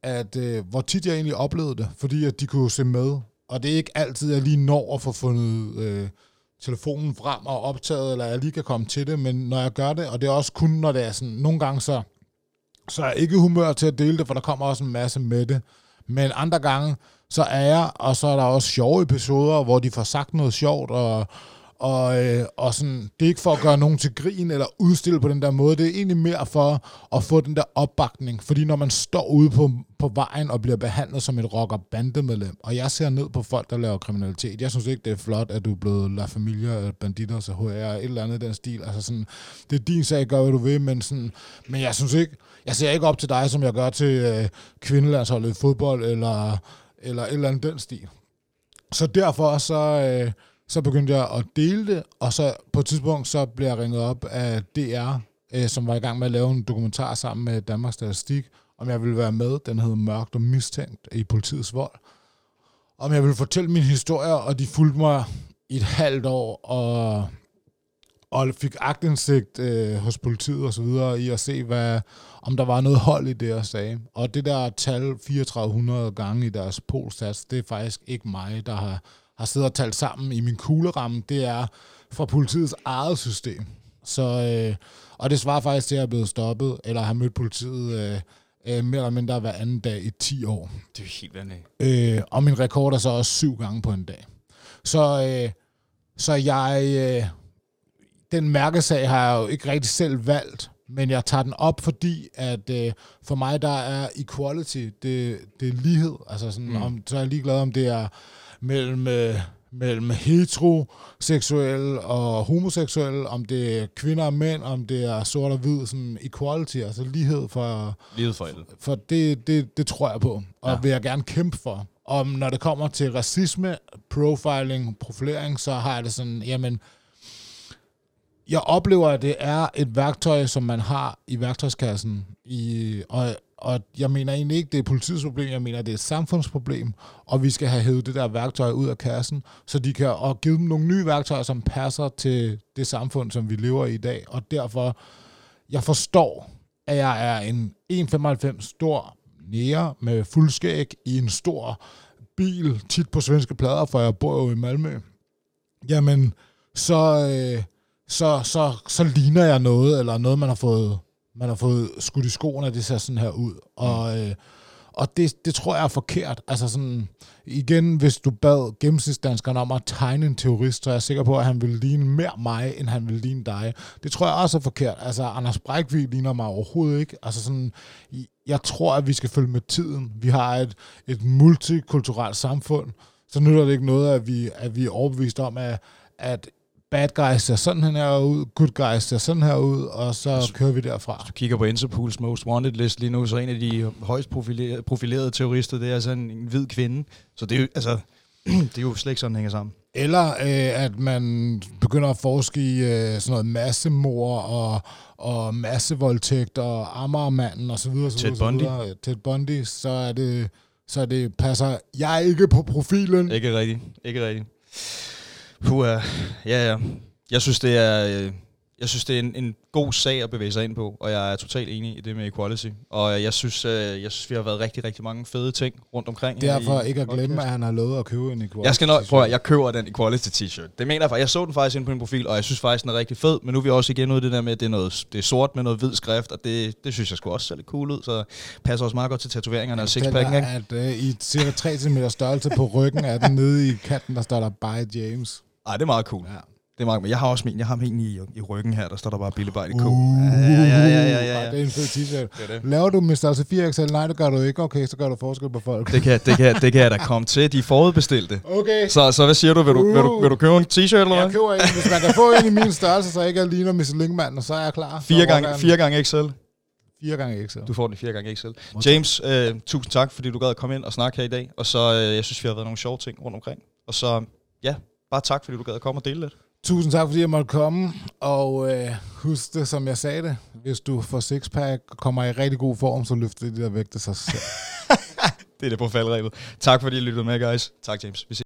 at øh, hvor tit jeg egentlig oplevede det, fordi at de kunne se med. Og det er ikke altid, jeg lige når at få fundet øh, telefonen frem og optaget, eller jeg lige kan komme til det, men når jeg gør det, og det er også kun, når det er sådan, nogle gange så, så er jeg ikke humør til at dele det, for der kommer også en masse med det. Men andre gange, så er jeg, og så er der også sjove episoder, hvor de får sagt noget sjovt, og, og, øh, og sådan, det er ikke for at gøre nogen til grin eller udstille på den der måde, det er egentlig mere for at få den der opbakning, fordi når man står ude på, på vejen og bliver behandlet som et rocker bandemedlem, og jeg ser ned på folk, der laver kriminalitet, jeg synes ikke, det er flot, at du er blevet La Familia, Banditter, så HR, et eller andet den stil, altså sådan, det er din sag, gør hvad du vil, men, sådan, men jeg synes ikke, jeg ser ikke op til dig, som jeg gør til øh, kvindelandsholdet i fodbold, eller eller et eller andet den stil. Så derfor så, øh, så begyndte jeg at dele det, og så på et tidspunkt så blev jeg ringet op af DR, øh, som var i gang med at lave en dokumentar sammen med Danmarks Statistik, om jeg ville være med. Den hed Mørkt og Mistænkt i politiets vold. Om jeg ville fortælle min historie, og de fulgte mig i et halvt år, og, og fik agtindsigt øh, hos politiet og så videre i at se, hvad, om der var noget hold i det, jeg sagde. Og det der tal 3400 gange i deres polstats, det er faktisk ikke mig, der har, har siddet og talt sammen i min kugleramme. Det er fra politiets eget system. Så, øh, og det svarer faktisk til, at jeg er blevet stoppet, eller har mødt politiet øh, øh, mere eller mindre hver anden dag i 10 år. Det er helt vanvittigt. Øh, og min rekord er så også syv gange på en dag. Så, øh, så jeg... Øh, den mærkesag har jeg jo ikke rigtig selv valgt, men jeg tager den op, fordi at øh, for mig der er equality, det, det er lighed. Altså sådan, mm. om, så er jeg ligeglad om det er mellem, øh, mellem heteroseksuelle og homoseksuelle, om det er kvinder og mænd, om det er sort og hvid, sådan equality, altså lighed for... Lighed for alle. For det, det, det tror jeg på, og ja. vil jeg gerne kæmpe for. Om når det kommer til racisme, profiling, profilering, så har jeg det sådan, jamen, jeg oplever, at det er et værktøj, som man har i værktøjskassen. I, og, og jeg mener egentlig ikke, det er politiets problem, jeg mener, det er et samfundsproblem, og vi skal have hævet det der værktøj ud af kassen, så de kan og give dem nogle nye værktøjer, som passer til det samfund, som vi lever i i dag. Og derfor, jeg forstår, at jeg er en 1,95 stor nære med fuldskæg i en stor bil, tit på svenske plader, for jeg bor jo i Malmø. Jamen, så... Øh, så, så, så ligner jeg noget, eller noget, man har fået, man har fået skudt i skoene, at det ser sådan her ud. Og, øh, og det, det tror jeg er forkert. Altså sådan, igen, hvis du bad gennemsnitsdanskeren om at tegne en terrorist, så er jeg sikker på, at han vil ligne mere mig, end han vil ligne dig. Det tror jeg også er forkert. Altså, Anders Breivik ligner mig overhovedet ikke. Altså sådan, jeg tror, at vi skal følge med tiden. Vi har et, et multikulturelt samfund, så nytter det ikke noget, at vi, at vi er overbevist om, at, at bad guys ser sådan her ud, good guys ser sådan her ud, og så hvis, kører vi derfra. Hvis du kigger på Interpols Most Wanted list lige nu, så en af de højst profilerede, profilerede terrorister, det er altså en, en hvid kvinde. Så det er jo, altså, det er jo slet ikke sådan, det hænger sammen. Eller øh, at man begynder at forske i øh, sådan noget massemor og, og massevoldtægt og Amagermanden og så videre. Ted Bundy. Ted Bundy, så er det, så det passer jeg ikke på profilen. Ikke rigtigt, ikke rigtigt. Puh, ja, ja. Jeg synes, det er, øh, jeg synes, det er en, en god sag at bevæge sig ind på, og jeg er totalt enig i det med equality. Og jeg synes, øh, jeg synes vi har været rigtig, rigtig mange fede ting rundt omkring. Derfor ikke at glemme, podcast. at han har lovet at købe en equality Jeg skal nok prøve, jeg køber den equality t-shirt. Det mener jeg faktisk. Jeg så den faktisk ind på min profil, og jeg synes faktisk, den er rigtig fed. Men nu er vi også igen ude i det der med, at det er, noget, det er sort med noget hvid skrift, og det, det synes jeg skulle også ser lidt cool ud. Så passer også meget godt til tatoveringerne og sixpacken. Ikke? at uh, i cirka 3 cm størrelse på ryggen er den nede i kanten, der står der By James. Ej, det er meget cool. Ja. Det er meget, men jeg har også min, jeg har min i, i ryggen her, der står der bare Billy Bite K. Uh, ja, ja, ja, ja, ja, ja. Det er en fed t-shirt. Det det. Laver du med størrelse 4XL? Nej, det gør du ikke. Okay, så gør du forskel på folk. Det kan, det kan, det kan jeg da komme til. De er forudbestilte. Okay. Så, så hvad siger du? Vil du, vil du, vil du købe en t-shirt eller hvad? Jeg køber en. Hvis man kan få en i min størrelse, så jeg ikke ligner Michelin-manden, så er jeg klar. 4 gange, 4 gange XL. 4 gange XL. Du får den 4 gange XL. James, øh, tusind tak, fordi du gad at komme ind og snakke her i dag. Og så, øh, jeg synes, vi har været nogle sjove ting rundt omkring. Og så, ja, Bare tak, fordi du gad at komme og dele lidt. Tusind tak, fordi jeg måtte komme, og øh, husk det, som jeg sagde det. Hvis du får sixpack og kommer i rigtig god form, så løfter det der vægte sig selv. det er det på faldrebet. Tak fordi I lyttede med, guys. Tak, James. Vi ses.